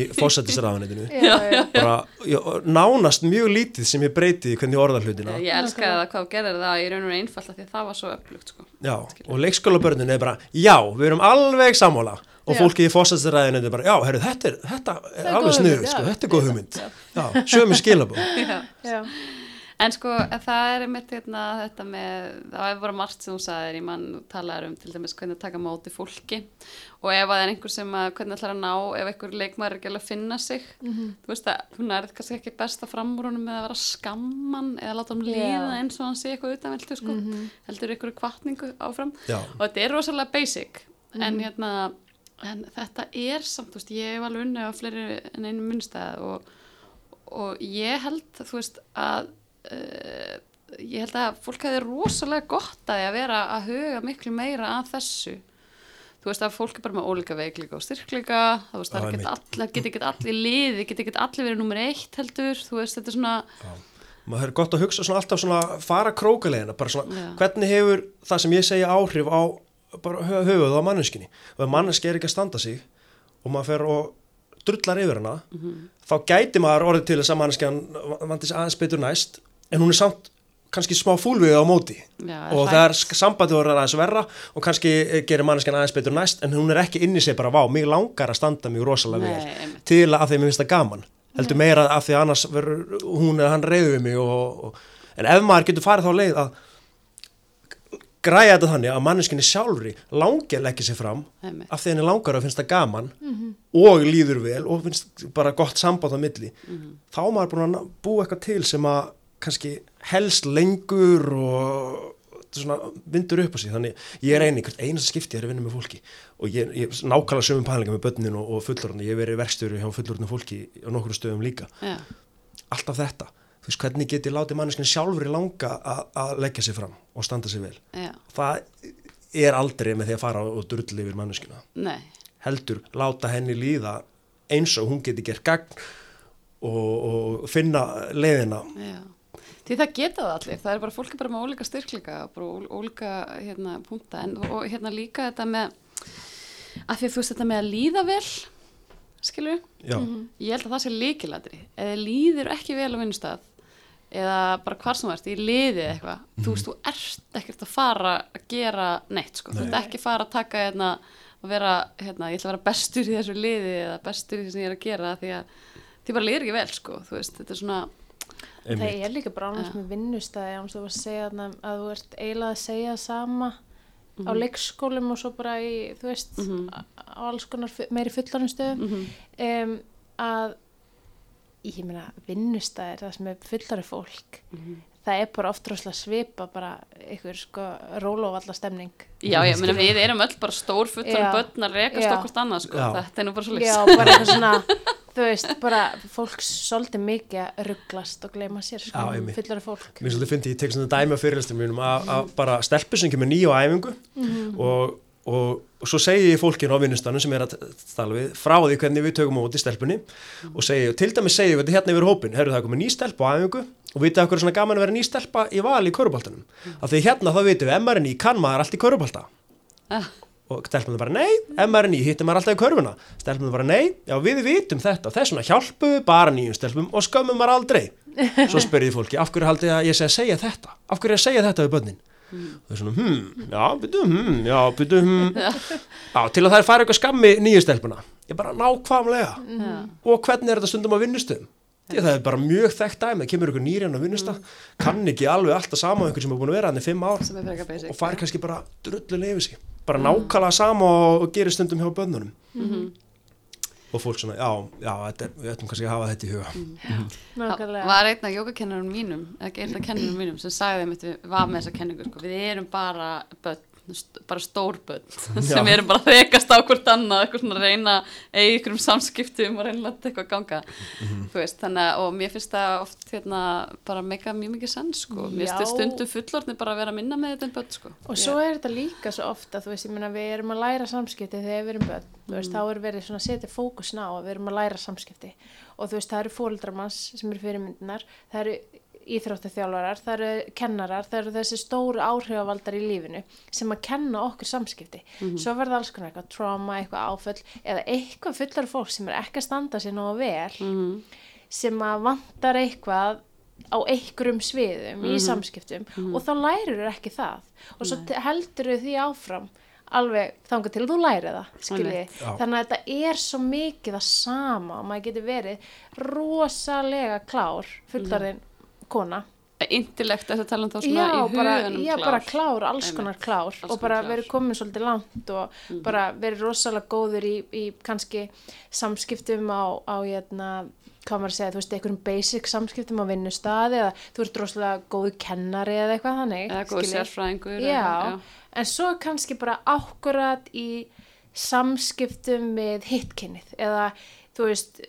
já, nánast mjög lítið sem ég breyti hvernig ég orða hlutina Ég elskaði það hvað gerðir það í raun og raun einfalt af því að það var svo öflugt sko. Já, og leikskólabörnin er bara já, við erum alveg sammála. Og Já. fólkið í fósættisraðanitinu er bara já, herru, þetta er, þetta er, er alveg snuð sko, þetta er góð hugmynd. Já, sjömi skilabóð Já. Já. En sko það er einmitt hérna, þetta með, það er bara margt sem þú sagðir, ég mann talaður um til dæmis hvernig að taka á móti fólki. Og ef það er einhver sem að hvernig ætlar að ná, ef einhver leikmaður er ekki alveg að finna sig, þú veist að hún er kannski ekki besta framúrunum með að vera skamman eða láta hann líða Já. eins og hann sé eitthvað utanveldu sko, heldur einhverju kvartningu áfram. Já, og þetta er rosalega basic. En hérna en þetta er samt, þú veist, ég hef alveg unni á fleiri en einu munnstæð og, og ég held, þú veist, að uh, ég held að fólk hefði rosalega gott að að vera að huga miklu meira að þessu þú veist að fólk er bara með ólíka veikleika og styrkleika, þú veist, það Já, get einmitt. allir get ekki allir liði, get ekki allir verið nummer eitt heldur, þú veist, þetta er svona maður er gott að hugsa svona alltaf svona fara krókalegina, bara svona Já. hvernig hefur það sem ég segja áhrif á höfuð á manneskinni og ef manneski er ekki að standa sig og maður fer og drullar yfir hana þá gæti maður orðið til þess að manneskjan vandi sig aðeins betur næst en hún er samt kannski smá fúlvið á móti. Já, og það er sambandið voru aðeins verra og kannski gerir manneskjan aðeins betur næst en hún er ekki inn í sig bara vá, mig langar að standa mig rosalega Nei, vel til að því að mér finnst það gaman. Heldur meira af því að annars verður hún eða hann reyður við mig og, og, en ef maður getur farið þá leið að græja þetta þannig að manneskinni sjálfri langi að leggja sig fram Einmitt. af því að henni langar að finnst það gaman og líður vel og finnst bara gott samband á milli þá er maður búin að búa eitthvað til sem að kannski helst lengur og svona vindur upp á sig. Þannig ég er eini, hvert einasta skipti er að vinna með fólki. Og ég, ég nákvæmlega sömum pælinga með börnin og, og fullorðinu, ég hef verið verkstjóri hjá fullorðinu fólki á nokkru stöðum líka. Já, alltaf þetta, þú veist hvernig get ég látið manneskinn sjálfur í langa að- leggja sig fram og standa sig vel? Já, það er aldrei með því að fara og drulli yfir manneskina nei. Heldur láta henni líða eins og hún geti gert gagn og, og finna leiðina. Já, því það geta það allir, það er bara fólk er bara með ólíka styrkleika, bara ól- ólíka hérna, punta. En og hérna líka þetta með, að því að þú veist þetta með að líða vel, skilur já, ég held að það sé líkilatri, eða líður ekki vel á vinnustaf eða bara hvar sem þú ert, í liðið eitthvað, þú veist, þú ert ekkert að fara að gera neitt, sko, þú ert ekki að fara að taka hérna, að vera, hérna, ég ætla að vera bestur í þessu liði eða bestur í því sem ég er að gera því að því bara líður ekki vel, sko, þú veist, þetta er svona, Það einmitt. er líka bara annars Já. með vinnustæði án þú var að segja þarna að þú ert eiginlega að segja sama á leikskólum og svo bara í, þú veist, Mhm. á á alls konar meiri fullanum stöðum mm um, að ég meina vinnustæðir, það sem er fullari fólk Mhm. það er bara oft rosalega svipa bara ykkur sko rólóvalla stemning Já, ég meina við erum öll bara stór fullan Já. börn að rekast Já. okkurt annað sko. Já. þetta er nú bara svo Já, bara eitthvað svona þú veist, bara fólk svolítið mikið að rugglast og gleyma sér sko, einmitt. fullari fólk. Mér svolítið fyndi, ég tek svona dæmi á fyrirlistum mínum að, að bara stelpu sem kemur nýja á æfingu og, og, og svo segi ég fólkinu á vinnustanum sem er að tala við frá því hvernig við tökum á móti stelpunni og segi, til dæmis segi við þetta hérna yfir hópin, herru það er komið ný stelpa á æfingu og vitið okkur svona gaman að vera ný stelpa í val í köruboltanum af því hérna þá vitum við, og stelpunum bara nei, ný, hittir maður alltaf í körfuna. Stelpunum bara nei, já við vitum þetta þess vegna hjálpum við bara nýjum stelpum og skömmum maður aldrei. Svo því fólki, af hverju haldið að ég að segja þetta? Af hverju er að segja þetta við börnin? Og það er svona, hm, já, byrju, hm, já, byrju, hm já, til að það er fara eitthvað skammi nýju stelpuna. Ég bara nákvæmlega. Já. og hvernig er þetta stundum á vinnustöðum því að það er bara mjög þekkt dæmi. Það kemur ykkur nýri hann á vinnustaf kann ekki alveg alltaf sama einhvern sem er búin að vera hann í fimm ár sem er frekar basic og fari kannski bara drullulega yfir sig bara nákvæmlega sama og, gerir stundum hjá bönnunum og fólk svona, já, já, þetta er, við ætlum kannski að hafa þetta í huga. Það nákvæmlega. Var einn af jógakennarum mínum eða einn af kennarum mínum sem sagði einmitt við var með þessa kenningu sko. við erum bara börn. st- bara stór börn sem erum bara að rekast á hvort annað eitthvað svona að reyna eða ykkur um samskiptum og reyna að láta eitthvað ganga. Þú veist, þannig að og mér finnst það oft hérna bara mega mjög mikið senn sko. mér finnst stundum fullorðni bara að vera að minna með þetta en börn sko. Og svo er þetta líka svo ofta, þú veist, ég meina við erum að læra samskipti þegar við erum börn, þú veist, þá er verið svona að setja fókusin á að við erum að læra samskipti. Og þú veist, það eru fóreldramanns sem eru fyrirmyndinar, það eru íþróttaþjálfarar, það eru kennarar, það eru þessi stóru áhrifavaldar í lífinu sem að kenna okkur samskipti. Svo verða alls konar eitthvað trauma, eitthvað áföll eða eitthvað fullar fólk sem er ekki að standa sér nógu vel mm. sem að vantar eitthvað á einhverjum sviðum í samskiptum og þá lærir þau ekki það. Og svo heldur þau því áfram alveg þangað til þú læri það þannig að þetta er svo mikið það sama og maður getur verið rosalega klár fullarðin kona intellekt þess að tala um þá svona já, í bara, huganum já, klár. bara klár, alls konar klár Alls og konar bara klár. verið komin svolítið langt og bara verið rosalega góður í, í kannski samskiptum á, á hérna, hvað maður að segja, þú veist, einhverjum basic samskiptum á vinnustadi eða þú ert rosalega góður kennari eða eitthvað þannig eða góð sérfræðingur en svo kannski bara ákkurat í samskiptum með hittkynnið eða þú veist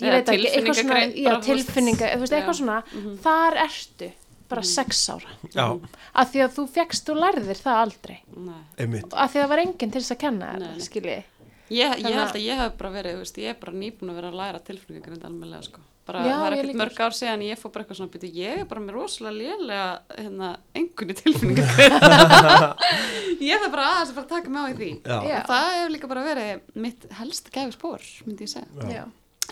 ég veit ekki, eitthvað svona já, tilfinninga, þú veist, Já. eitthvað svona þar ertu, bara sex ára já, að því að þú fegst, þú lærðir það aldrei að því að það var enginn til þess að kenna Nei, þér, nei. skilji Ég, ég held að- ég hef bara verið, veist, ég er bara nýbúin að vera að læra tilfinningagrind almennilega, sko. Bara, Já, það er ekkert mörg ár síðan ég fór bara eitthvað svona, byrju, ég er bara með rosalega lélega, hérna, engunni tilfinningagrind. ég hef bara aðeins að fara að taka mig á í því. Já. Já. Og það hefur líka bara verið mitt helst gæfi spór, myndi ég segja.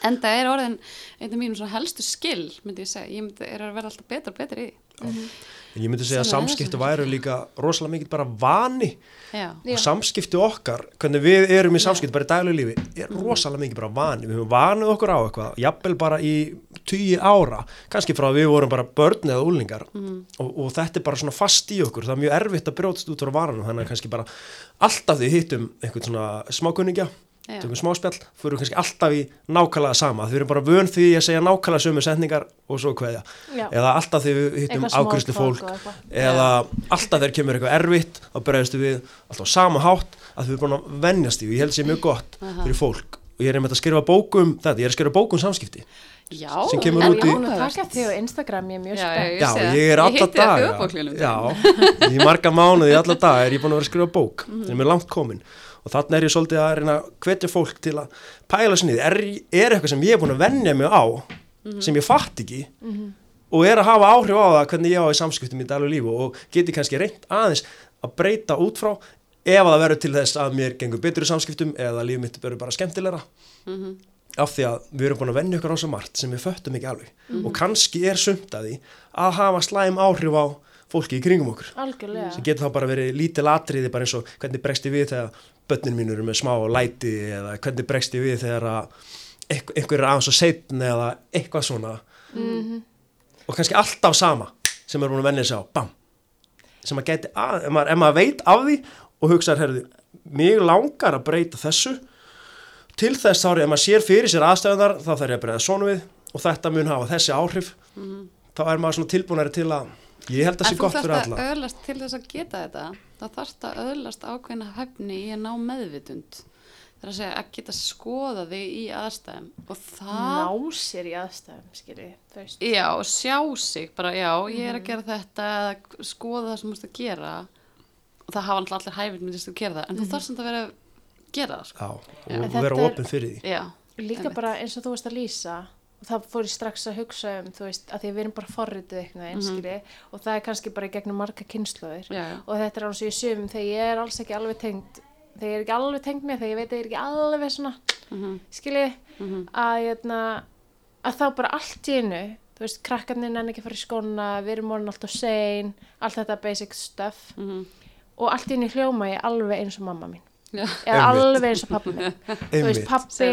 Já. já, En það er orðin einn af mínum svona helstu skill, myndi ég segja. Ég myndi, er að vera alltaf betur og betur í því. En ég myndi segja að er það. væru líka rosalega mikið bara vani Já. Já. og samskipti okkar, hvernig við erum í samskipti bara í daglegu lífi, er rosalega mikið bara vani við höfum vanuð okkur á eitthvað, jafnvel bara í tugi ára, kannski frá að við vorum bara börn eða úlingar og, og þetta er bara svona fast í okkur, það er mjög erfitt að brjótast út frá vananum, þannig að kannski bara alltaf því hittum einhvern svona smákunningja Já. Tökum smáspjall, fyrir kannski alltaf í nákvæmlega sama, þau eru bara vön því að segja nákvæmlega sömu setningar og svo kveðja. Já. eða alltaf því við hittum talk fólk. eða alltaf þegar kemur eitthvað erfitt þá bregðastu við alltaf á sama hátt að við erum búin að vennjast í og ég held sé mjög gott fyrir fólk. Og ég er einmitt að skrifa bókum þetta, ég er að skrifa bókum samskipti. Já. Sem kemur Já, út í- Já, Já, ég er daga. þjóðarbóklinum Já, í marga mánuði, í alla daga er ég búin að vera að skrifa bók. Sem er langt komin og þarna er ég svolítið að reyna hvetja fólk til að pæla sinni, er, er eitthvað sem ég er búin að vennja mig á sem ég fatt ekki og er að hafa áhrif á það hvernig ég á í samskiptum í dalu lífu og geti kannski reynt aðeins að breyta út frá ef að það verður til þess að mér gengur betur í samskiptum eða lífið mitt verður bara skemmtilegra. Af því að við erum búin að vennja okkur á svo margt sem við föttum ekki alveg. Og kannski er sumt að hafa slæm áhrif á fólki í kringum okkur. Algjörlega. Sem getur þá bara verið lítil atriði bara eins og hvernig bregst ég við þegar börnin mín eru með smá læti eða hvernig bregst ég við þegar að einhver, er aðeins og setn eða eitthvað svona. Og kannski alltaf sama sem er búin að vennja sig á bam. Sem að geti að, ef maður, ef maður veit af því og hugsaður, herðu, mig langar að breyta þessu. Til þess þá er ef maður sér fyrir sér aðstæðunar þá þarf ég að breyða svona við og þetta mun hafa þessi áhrif. Þá er maður svona tilbúinari til að ég held að það sé En þú gott fyrir alla að öðlast til þess að geta þetta, þá þarft að öðlast ákveðna hefni í að ná meðvitund. Það er að segja að geta skoða þig í aðstæðum og það, ná sér í aðstæðum, skilji þú veist já, og sjá sig bara, já, ég Mhm. er að gera þetta eða skoða það sem þú múst að gera og það hafa alltaf allir hæfinn með þess að gera það, en þú þarfst samt að vera að gera það, sko. Já, og En vera er- opinn fyrir því. Já, líka bara eins og þú veist að lýsa og það fór ég strax að hugsa um þú veist, að því við erum bara forritið eitthvað eins mm og það er kannski bara í gegnum marga kynnslóðir já, já. og þetta er alveg svo ég sumum þegar ég er alls ekki alveg tengd þegar ég er ekki alveg tengt mér, þegar ég veit að ég er ekki alveg svona, Mhm, skiljið, mhm. að, hérna, að þá bara allt í einu, þú veist, krakkarnir nenni ekki fara í skóna, við erum morgun alltaf sein, allt þetta basic stuff Mhm. og allt í einu hljóma ég alveg eins og mamma mín. eða alveg eins og pappi veist, pappi,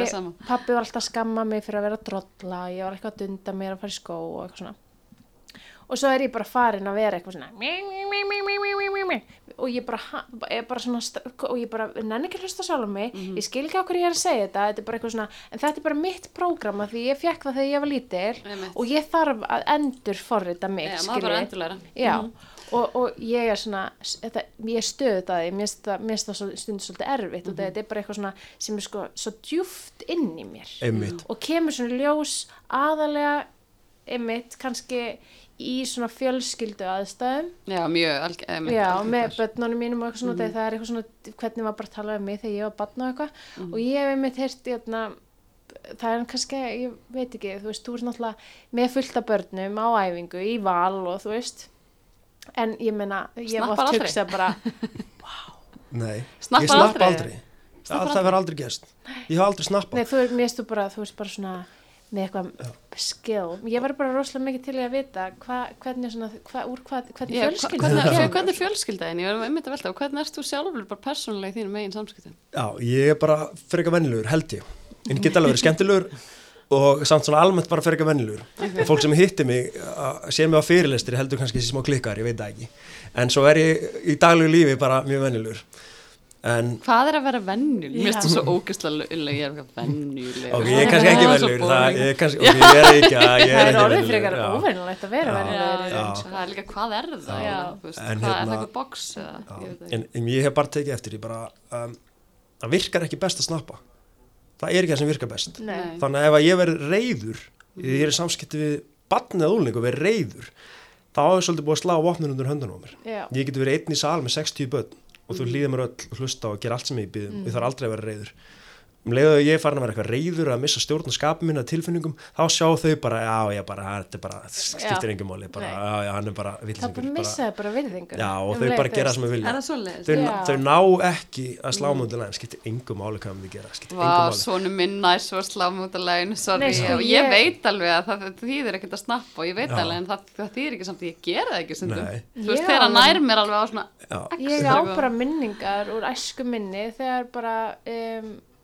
pappi var alltaf að skamma mig fyrir að vera að drolla, ég var eitthvað að dunda mér að fara í skó og eitthvað svona. Og svo er ég bara farin að vera eitthvað svona og ég bara, ég bara svona, og ég bara nenni ekki að hlusta sjálf um mig. Mm -hmm. ég skil ekki á hverju ég er að segja þetta, þetta svona, en þetta er bara mitt prógrama því ég fekk það þegar ég var lítil. Og ég þarf að endur forrita mig ja, mm -hmm og, og ég er svona, þetta, ég er finnst það, mér finnst það svo- stundum svolítið erfitt og þetta er bara eitthvað svona sem er sko svo djúft inn í mér. Einmitt, og kemur svona ljós aðalega, einmitt, kannski í svona fjölskyldu aðstæðum, Já, mjög alg, einmitt, já, algengt með börnunum mínum og eitthvað svona, þegar það er eitthvað svona, hvernig var bara að tala um mig þegar ég var barn og eitthvað. Og ég hef einmitt heyrt, hérna, það er kannski, ég veit ekki, þú veist, þú ert náttúrulega með fullt af börnum á æfingu, í val og þú veist, en ég meina, ég aldrei? hugsað bara, nei Snappar ég snapp aldrei? aldrei, Snappar það verður aldrei gest ég hef aldrei snappað. Nei, þú stu bara, veist, bara svona, með eitthvað skill, ég var bara rosalega mikið til að vita hva, hvernig svona, hva, úr hvernig hva- hvernig, það fyrir kemur. hvernig er? Fjölskyldaðin, ég var einmitt að velta og hvernig erst þú sjálfur bara persónulega í þínum megin samskiptum? Já, ég er bara frekar vennilegur, held ég. En ég get alveg verið skemmtilegur og samt svona almennt bara fyrir ekki að vennilugur okay. fólk sem hittir mig sé mig á fyrirlestri heldur kannski sem á klikkar, ég veit það ekki. En svo er ég í daglegu lífi bara mjög vennilugur en... Hvað er að vera vennilugur? Mér finnst það svo ógæslega ég er eitthvað vennilugur okay, Ég er kannski ekki vennilugur ég er ekki að ég er ekki vennilugur Það er orðið fyrir ekki að óvennilegt að vera vennilugur það er líka hvað er það? Er hérna- það eitthvað boks? En ég hef bara tekið eftir um, það virkar ekki best að snappa. Það er ekki það sem virkar best. Nei. Þannig að ef að ég verið reyður, ég er í samskipti við barnið að úlning og verið reyður, þá er svolítið búið að slá vopnun undir höndunum á mér. Já. Ég geti verið einn í sal með 60 börn og þú hlýðir mér öll og hlusta og gera allt sem ég býðum og ég þarf aldrei að vera reyður. Um leiðu að ég er farin að vera eitthvað reyður að missa stjórn og skapin minna tilfinningum, þá sjá þau bara, já, ég bara, þetta er bara, skiptir engum máli, bara, Nei. já, já, hann er bara Það villisingur. bara missaði bara virðingur. Já, og þau bara gera sem þau vilja. Er? Þau, þau ná ekki að slá mútið lægin, skiptir engum máli hvað við gera, skiptir engum Vá, máli. svonu minn næs svo Nei, sko, og ég, ég- veit alveg að það, þýðir ekkert að snappa og ég veit Já. alveg en það, það þýðir ekki samt að ég gera það ekki. Þú veist, þegar nær mér alveg á svona, Já, Ég á bara minningar úr æsku minni þegar bara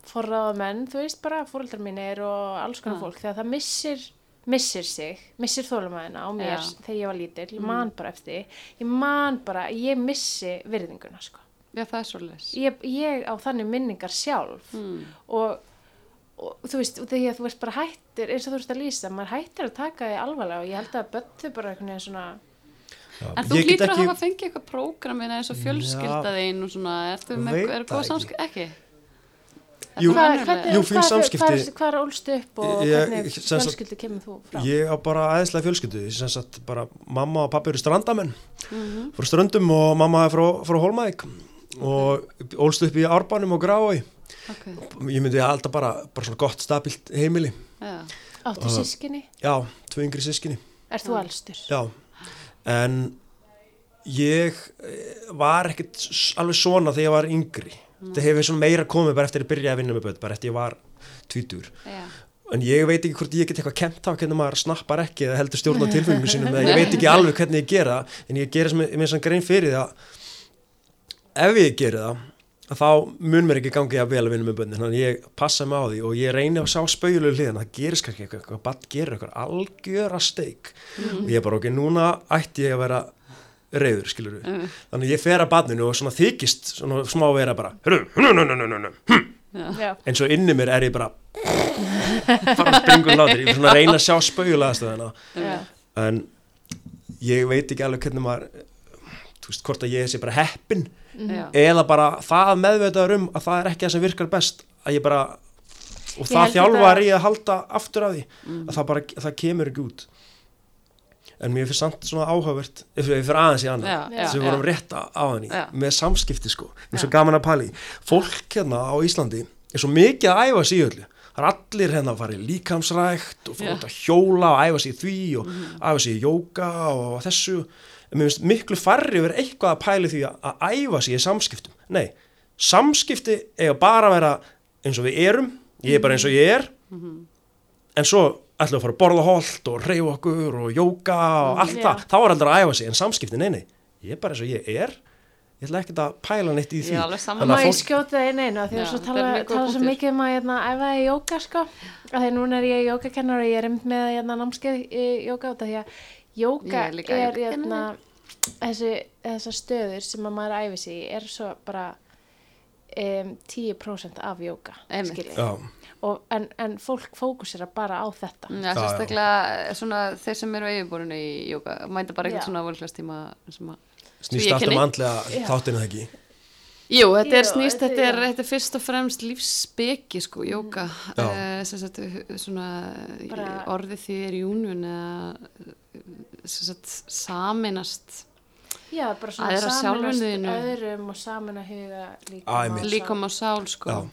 forráðamenn, þú veist bara fóreldrar mínir og alls konar Já. fólk þegar það missir, missir sig, missir þólumæðina á mér Já. þegar ég var lítill, ég man bara eftir ég man bara, ég missi virðinguna sko. já það er svoleiðis. Ég, ég á þannig minningar sjálf Mm. og, og þú veist, þegar þú veist bara hættir, eins og þú veist að lýsa, maður hættir að taka því alvarlega og ég held að þau bara einhvern veginn svona já. En þú Ég get hlýtur að hafa fengið eitthvað prógramina eins og fjölskyldaðinn og svona, ertu með, Veit er það góð ekki. samskipti, ekki? Jú, Jú, fín hvað- samskipti. hvað- er ólst upp og Ég- hvernig fjölskyldu kemur þú frá? Ég á bara aðeinslega fjölskyldu, sagt bara mamma og pappi eru strandamenn Mhm. frá ströndum og mamma er frá, frá Hólmæk og ólst upp í Árbænum og Grái. Ok, Ég myndi alltaf bara, bara svona gott stabilt heimili. já. Áttu sískinni? Já, tvö yngri sískinni. Er þú elstur? Já, en ég eh, var ekkert alveg svona þegar ég var yngri. Það hefur meira komið bara eftir að byrja að vinna með börn, bara eftir ég var tvítur. já. En ég veit ekki hvort ég get eitthvað kent á hvernig maður snappar ekki eða heldur stjórn á tilfengum sínum eða ég veit ekki alveg hvernig ég gera en ég gera mér sem grein fyrir það ef ég geri það að þá mun mér ekki gangi að vel að vinna með bönnin þannig að ég passa mig á því og ég reyni að sjá spauðulegu hliðan það gerist kannski eitthvað, eitthvað gerir eitthvað algjöra steik og ég bara ok, núna ætti ég að vera reyður, skilur við Mm. þannig ég fer að badninu og svona þykist svona smá vera bara hörru, hörru Já. eins og inni mér er ég bara fara að springa um látur ég er svona að reyna að sjá spauðulega Já. en ég veit ekki alveg hvernig maður þú veist, hvort að ég sé bara heppin já. eða bara það meðvitaður um að það er ekki það sem virkar best að ég bara og Ég það þjálfar ég að halda aftur af því að það bara, það kemur ekki út en mér finnst samt svona áhugavert ef við fyrir aðeins í já, sem við vorum rétt á Já. með samskipti sko, svo Já. gaman að pæli fólk hérna á Íslandi er svo mikið að æfa sig í öllu. Það er allir hérna að fara í líkamsrækt og fara út að hjóla og æfa sig í því og æfa sig í jóka og þessu. En mér finnst miklu farri verið eitthvað að pæli því að, æfa sig í samskiptum. Nei, samskipti eiga bara að vera eins og við erum. Ég er bara eins og ég er. En svo ætlum að fara að borða holt og reyfa okkur og jóka og allt Já. það, þá er aldrei að æfa sig en samskipti, nei nei, ég er bara eins og ég er. Ég ætla ekkert að pæla neitt í því. Þannig Má að ég fólk- skjóta inn einu? Af því Já, að er tala, tala svo mikið um að hérna, æfa í jóka sko. Af því núna er ég jókakennar og ég er einmitt með hérna, námskeið í jóka út af því að jóka Ég er er jógakennari. hérna, þessi, þessar stöður sem að maður æfi sig er svo bara um, 10% af jóka Einmitt. Og en, en fólk fókusera bara á þetta. Já, sérstaklega svona þeir sem eru yfirborinu í jóka mænta bara eitthvað svona að snýst allt um andlega þáttinu það ekki? Jú, þetta er snýst, þetta- er, þetta er fyrst og fremst lífsbeki sko, jóka sem sagt, svona Bara- orðið því er júnun eða sem sagt, saminast Já, bara svona þínu. öðrum og saman að huga líka líkom á sál sko.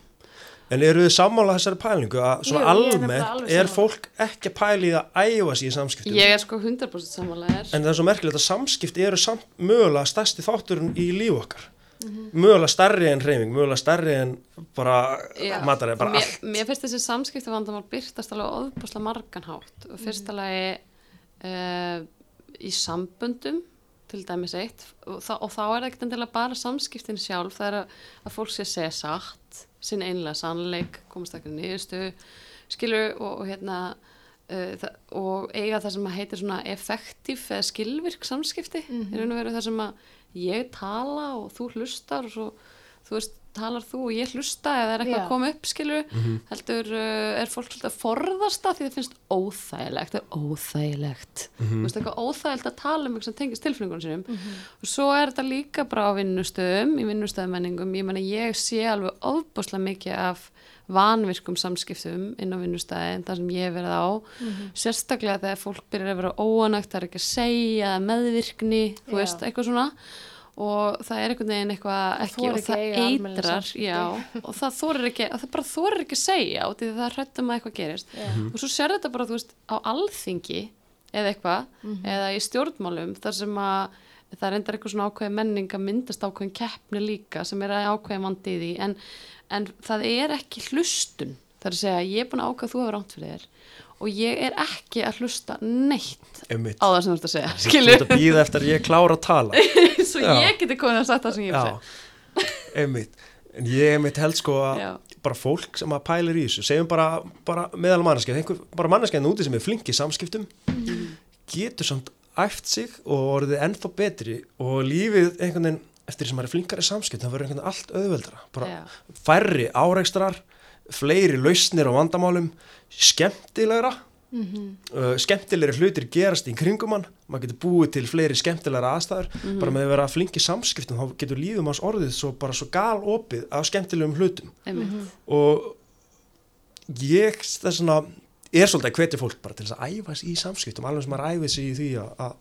En eru þið sammála þessari pælingu að svona er almennt alveg er fólk ekki að pæla í að æfa sig í samskiptum? Ég er sko 100% samanlegar En það er svo merkilegt að samskipti eru samt mögulega stærsti þátturinn í líf okkar. Mhm. Mögulega stærri en reyfing, mögulega stærri en bara matarið, bara mér, allt. mér finnst þessi samskipti vandamál byrtast alveg ofbúslega margan hátt og fyrsta lagi uh, í samböndum til dæmis eitt og, þa og þá er það ekkert endilega bara samskiptin sjálf það er að, að fólk sé að segja satt sinn einlega sannleik komast ekki niðurstu skilur og, og hérna uh, og eiga það sem að heitir svona effektív eða skilvirk samskipti mm -hmm. raun og veru það sem að ég tala og þú hlustar og svo þú veist, talar þú og ég hlusta eða er eitthvað að koma upp, skilur heldur uh, er fólk svolítið að forðast það því það finnst óþægilegt? Það er óþægilegt. Þú veist, eitthvað óþægilegt að tala um eitthvað sem tengist tilfinningunum sínum. Og svo er þetta líka bara á vinnustöðum í vinnustöðumenningum, ég menna ég sé alveg ofbúslega mikið af vanvirkum samskiptum inn á vinnustæðin þar sem ég hef verið á. Sérstaklega þegar fólk byrjar að vera óanægt það er ekki að segja, meðvirkni þú Já. veist, eitthvað svona og það er einhvern veginn eitthvað ekki og það eitrar og það þorir ekki, það bara þorir ekki að segja og því það hrættum að eitthvað gerist. Og svo sér þetta bara, þú veist, á alþingi eða eitthvað, eða í stjórnmálum þar sem að það er enda eitthvað svona ákveði menning að myndast ákveðin keppni líka sem er að ákveði vandi í því. En, en það er ekki hlustun. Það er að segja, ég er búin að ákveða að þú hefur ránt fyrir þér og ég er ekki að hlusta neitt Einmitt. á það sem þú ert að segja, Þú skilur ert að býða eftir að ég klára að tala. svo Já. ég geti komið að sagt það sem ég er að Já, einmitt. En ég einmitt held sko að Já. bara fólk sem að pælir í þessu, segjum bara, bara meðal manneskja, einhver, bara manneskjaðin úti sem er flink í samskiptum, getur samt æft sig og orðið ennþá betri og lífið einhvern veginn, eftir því sem maður er flinkar í samskiptum, það verður einhvern veginn allt auðveldra. Bara Já. færri áreikstrar, fleiri lausnir á vandamálum, skemmtilegra, uh, skemmtilegri hlutir gerast í kringum hann, maður getur búið til fleiri skemmtilegra aðstæður, bara með að vera flink í samskiptum, þá getur lífum hans orðið svo bara svo gal opið af skemmtilegum hlutum. Einmitt. og ég þess svona er svolítið að hvetja fólk bara til þess að æfa sig í samskiptum, alveg sem maður æfið sig í því að, að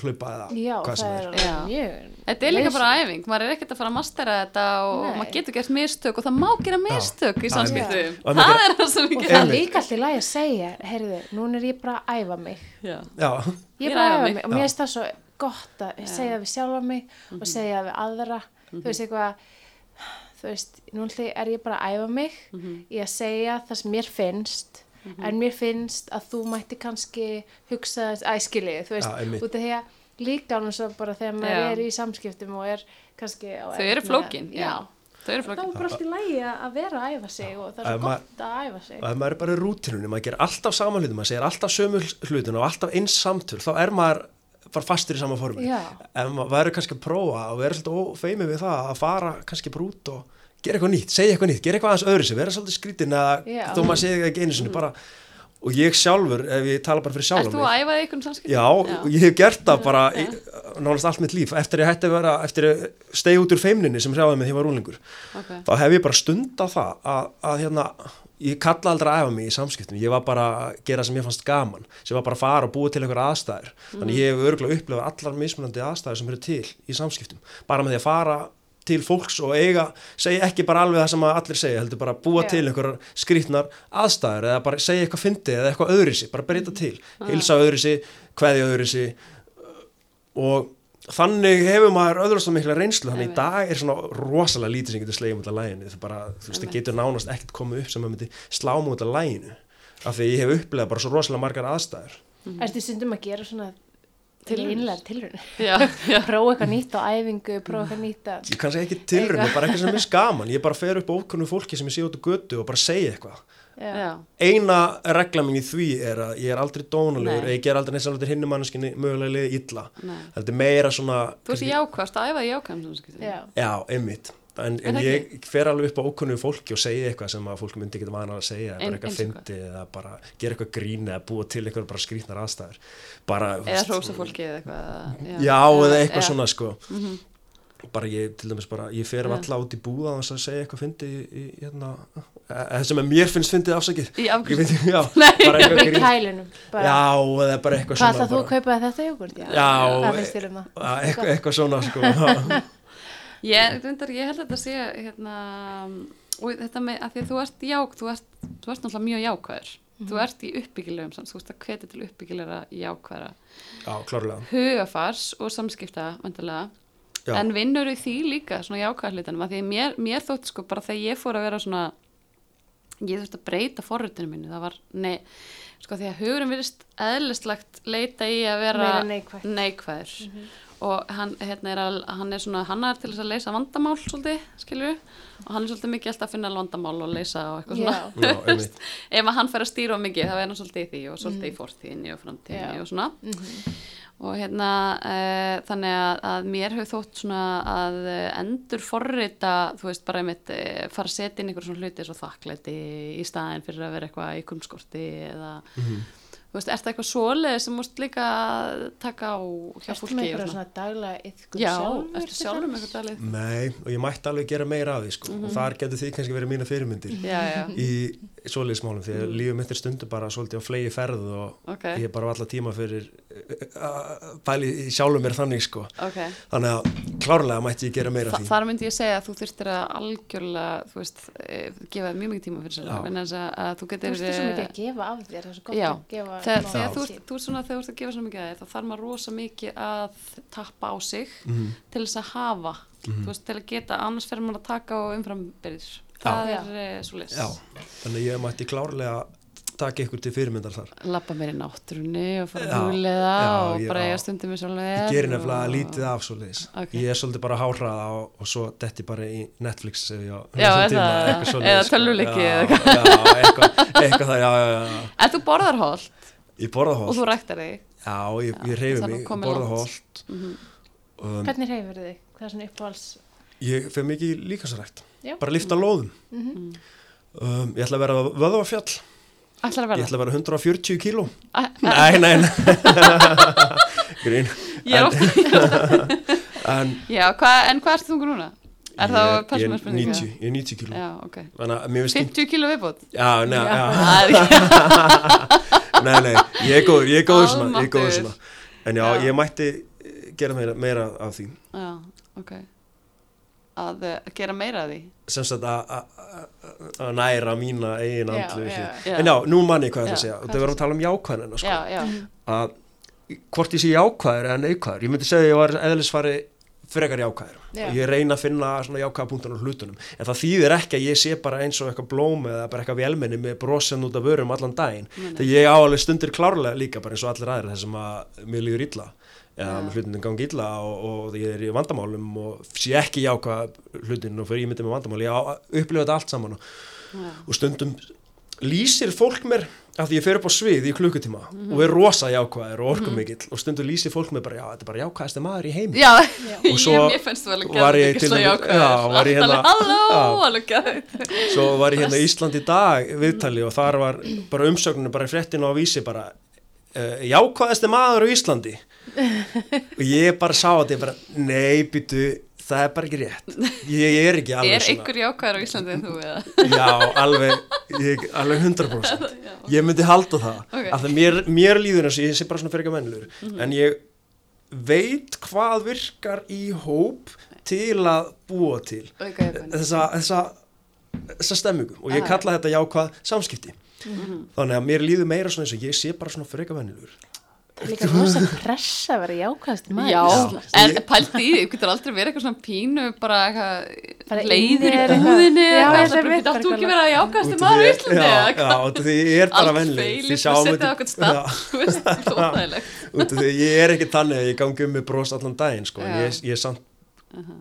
hlaupa eða Já, hvað sem það er. er mjög Þetta er líka bara æfing, maður er ekkert að fara að mastera þetta og Nei. maður getur gert mistök og það má gera mistök í Já, samskiptum. einmitt. Og Það maður- er það sem við Og það er Einmitt. líka í lagi að segja, heyrðu, núna er ég bara að æfa mig. Já. Já, Ég er bara að æfa mig og mér finnst það svo gott að segja við sjálfa mig og segja við aðra. Þú veist eitthvað, þú veist, núna er ég bara að æfa mig í að segja það sem mér finnst. En mér finnst að þú mætti kannski hugsa þess, æskilið, þú veist, einmitt. út af því að líka alveg svo bara þegar maður Já. er í samskiptum og er kannski Þau eru flókin, já. Já, þá er bara allt í lagi að vera að æfa sig og það er svo gott að æfa sig. og ef maður er bara í rútinunni, maður gerir alltaf sama hlutum, maður segir alltaf sömu hlutin og alltaf eins samtöl, þá er maður bara fastur í sama formi. Já. En maður verður kannski að prófa og verður svolítið ófeimið við það að fara kannski bara út og gera eitthvað nýtt, segja eitthvað nýtt, gera eitthvað aðeins öðru sem vera svolítið skrítin eða Já. þó maður segja ekki einu sinni bara og ég sjálfur, ef ég tala bara fyrir sjálf Ert þú að æfa þig ykkur samskiptum? Já, og ég hef gert það bara í, nánast allt mitt líf eftir ég hætti að vera, eftir ég stegi út úr feimninni sem hrjáði mig því ég var rúlingur Ok. þá hef ég bara stundað það að, að hérna, ég kalla aldrei að æfa mig í samskiptum, ég var bara að gera sem ég fannst gaman, sem var bara að fara og búa til einhver aðstæður, þannig ég hef örgulega upplifað allar mismunandi aðstæður sem eru til í samskiptum, bara með því að fara til fólks og eiga, segja ekki bara alveg það sem að allir segja, heldur bara búa Já. til einhverjar skrýtnar aðstæður eða bara segja eitthvað fyndið eða eitthvað öðrisi, bara breyta til, hilsa öðrisi, kveðja öðrisi og þannig hefur maður öðrust á mikla reynslu þannig í dag er svona rosalega lítið sem getur slegið mútið að læginu það, bara, þú veist, það getur nánast ekkert komið upp sem maður myndi slá mútið að læginu af því ég hef upplegað bara svo rosalega margar aðstæður. Ertu stundum einlega tilraunir? já, já, Prófa eitthvað nýtt á æfingu, prófa eitthvað nýtt að... ég kannski ekki tilrunni, bara eitthvað sem er skaman ég bara fer upp á ókunnu fólki sem ég sé út á götu og bara segja eitthvað. Eina regla mín í því er að ég er aldrei dónalegur, Nei. ég ger aldrei samlega til hinnumanniskinni mögulega liðið illa. Þetta er meira svona Þú ert jákvæðast, að æfa samskipti. Já. já, einmitt en, en það ég fer alveg upp á ókunnu fólki og segja eitthvað sem að fólk myndi ekki vana að segja bara eitthvað fyndi eða bara gera eitthvað grín eða búa til eitthvað bara skrýtnar aðstæður bara, þú Eða hrósa fólki eða eitthvað. já, eða eitthvað já. svona sko Mhm. bara ég, til dæmis bara, ég fer Já. alltaf út í búða að segja eitthvað fyndi í, í, hérna, eða sem að mér finnst fyndið afsakið Í já, eitthvað Í grín kælunum. Bara, já, eða bara eitthvað Hvað svona ætlað þú að bara, kaupa þetta jógurt? Já. Já, Hvað finnst þér um það? að eitthvað, eitthvað svona sko Ég, reyndar, ég held að þetta sé, hérna, og þetta með, að því að þú ert ják, þú ert, þú ert náttúrulega mjög jákvæður. Þú ert í uppbyggilegum, samt, þú ert að hvetja til uppbyggilegra jákvæðra já, klárlega hugafars og samskipta, vantilega. já, En vinnur í því líka, svona jákvæða hlutanum, að því að mér, mér þótt sko bara þegar ég fór að vera svona, ég þurfti að breyta forritinu mínu, það var, nei, sko því að hugurinn virðist eðlislegt leita í að vera Meira neikvætt. neikvæður. Og hann, hérna, er að, hann er svona hann er til þess að leysa vandamál svolítið, skilur og hann er svolítið mikið alltaf að finna vandamál og leysa og eitthvað svona Já. já, einmitt ef hann fer að stýra mikið þá er hann svolítið í því og svolítið í fortíðinni og framtíðinni Já. og svona Mhm. og hérna uh, þannig að, að mér hefur þótt svona að endur forrita þú veist bara einmitt uh, fara að setja inn einhver svona hluti svo þakklæti í staðin fyrir að vera eitthvað í kunnskorti eða Mhm. Þú veist, er það eitthvað svoleið sem múst líka taka á hjá fólki með og eitthvað svona? daglega yfkum Já, sjálfur? ertu sjálfur með eitthvað dalið? Nei, og ég mætti alveg gera meira af því sko. og þar getur þið kannski verið mína fyrirmyndir Já, já, í svoleiðismálum því að lífum mitt er stundu bara svolítið á flegi ferð og ok, ég er bara á alla tíma fyrir að pæli í sjálfum mér þannig sko. ok. þannig að klárlega mætti ég gera meira Þa, af því þar myndi ég segja að þú þurftir að algjörlega, þú veist, eh, gefa mjög mikið tíma fyrir sér, en þess að, að þú Þú getur... veist svo mikið eh, að gefa af þér, það er svo gott Já, að gefa þegar, þegar þú, þú ert svona, þegar þú ert að gefa svona mikið að þér, þá þarf maður rosa mikið að tappa á sig Mhm. til þess að hafa, þú veist, til að geta, annars fer maður að taka og umframbyrðir. Það Já. er svo leys. Já, þannig ég mætti klárlega taka ykkur til fyrirmyndar þar Lappa mér í náttúrunni og fara að já, og ég- bara eiga stundum með sjálf ég gerir nefnilega lítið af svoleiðis Ok. ég er svolítið bara háhraða og, og svo detti bara í Netflix ég Já, eða tölvuleiki Já, eða já, eitthvað, eitthvað það, já, já, já En þú borðar holt ég borða og holt þú ræktar þig. já, ég, ég er mig, nú komið borða langt. holt Mm um, Hvernig reyfur þig? Hvað er svona uppáhalds? ég fer mikið í líkasrækt Já. bara lifta lóðum Mhm. um, ég ætla að vera vöðvafjall Ætlar að ég verða? ætla að vera 140 kíló nei, nei, nei grín Ég ofta, en já, hva, en hvað ert þú núna? Er það ég, ég, er persónuspurninga? 90, ég er 90 kíló Já, ok. þannig að mér finnst 50 kíló viðbútt? já, nei, Já. já, nei, nei, ég er góður, ég er góður svona, ég Almáttugur. svona en já, Já. ég mætti gera meira, meira af því Já, ok. Að uh, gera meira af því? sem sagt að- að að- að næra mína eigin andlu já. Já. en já, nú manni hvað að Já, segja og það verðum að tala um jákvæðina sko. Já, já. að hvort ég sé jákvæður eða neikvæður, ég myndi segja að ég var eðlisfari frekar jákvæður Já. og ég reyna að finna svona jákvæða punktan á hlutunum en það þýðir ekki að ég sé bara eins og eitthvað blóm eða bara eitthvað vélmenni með brosen út af vörum allan daginn þegar ég á alveg stundir klárlega líka bara eins og allir aðrir þessum að mér líður illa eða Já. með hlutin gangi illa og, og ég er í vandamálum og sé ekki jákvæða hlutin og fyrir ég myndi með vandamál ég upplifa þetta allt saman og, já. og stundum lýsir fólk mér því ég fer upp á svið í klukkutíma og er rosa jákvæður og orkumikill og stundum lýsir fólk mér bara já, þetta er bara jákvæðasti maður í heimi. Já, Og svo ég, alveg var ég til ég hérna- svo var ég hérna í Ísland í dag viðtali og þar var bara umsögninu bara í fréttinu á vísi bara uh, jákvæðasti maður á Íslandi og ég bara sá að ég bara nei, byttu, það er bara ekki rétt ég, er ekki alveg Er einhver jákvæður á Íslandi en þú eða? já, alveg, ég, alveg 100% ég myndi halda það Ok. af því mér, mér líður og ég sé bara svona fyrir ekki mennlur Mhm. en ég veit hvað virkar í hóp til að búa til jákvæðin. þessa, þessa, þessa stemmingu og ég Ah, kalla þetta jákvæð samskipti Mhm. þannig að mér líður meira svona eins og ég sé bara svona fyrir ekki mennlur Líka rosa pressa að vera jákvæðast maður. Já, en pælti í því, þú getur aldrei verið eitthvað svona pínu bara eitthvað inni leiðir í er bara mitt, getur áttu ekki verið að um maður í Íslandi já, því ég er bara Allt venli feilir, þú setið á okkur stað, þú veist, er óþægilegt. út af því ég er ekki þannig að ég gangi um með bros allan daginn sko, ég er samt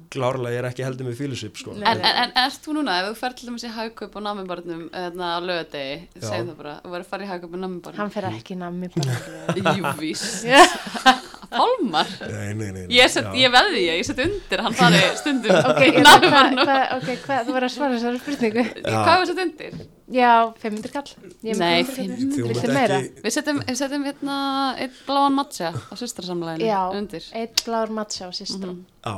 klárlega, ég er ekki heldur með fílusvip sko. En, en, en ert þú núna, ef þú fer til dæmis í hagkaup á nammibarnum eða á lögadegi, segjum það bara, þú verður að fara í hagkaup á nammibarnum. Hann fer ekki nammi bara. Jú, víst. Já. Pálmar. nei, nei, nei, nei. Ég, ég veði ég, ég set undir, hann fari stundum Ok, í hvað, nammibarnum. hva, ok, hvað, þú verður að svara þessari spurningu. Já. Hvað er það sett undir? Já, 500 kall. Nei, 500 kall. 500. Þú Viltu meira? ekki, Við setjum, við setjum hérna einn bláan matcha á systrasamleginu Já, eitt blár matcha á sýstra. Mhm. á, Já.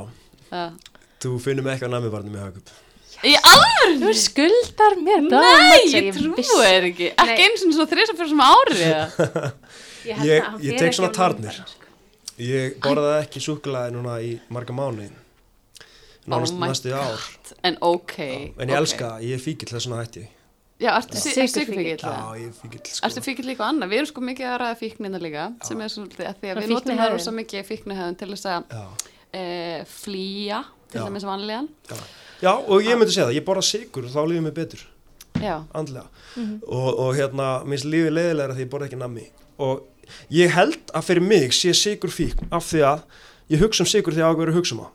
Þú finnur mig ekki á namibarnum í hagkup Í alveg? Þú skuldar mér Nei, ég trúi þér ekki. Ekki Nei. eins og svona þrjus að fyrir sem ári eða? Ég, Ég- tek svona tarnir. sko. ég borðaði ekki súkulaði núna í marga mánuði nánast Oh næstu ár En ok. en ég elska það, ég er fíkill þess vegna hætti Já, ertu sykurfíkill? já, ég er fíkill sko. Ertu fíkill líka annað? Við erum sko mikið að ræða fíknina líka, sem er að því að Svona við notum það rosa mikið fíknihegðun til þess að já. E, flýja, til dæmis vanlíðan. Já. já, og ég myndi segja það, ég borða sigur þá lífið mér betur, Já, andlega. Og, og hérna, minnst lífið leiðilegra því ég borða ekki nammi. Og ég held að fyrir mig sé sigur fíkn af því að ég hugsa um sigur þegar ég á að að hugsa um það.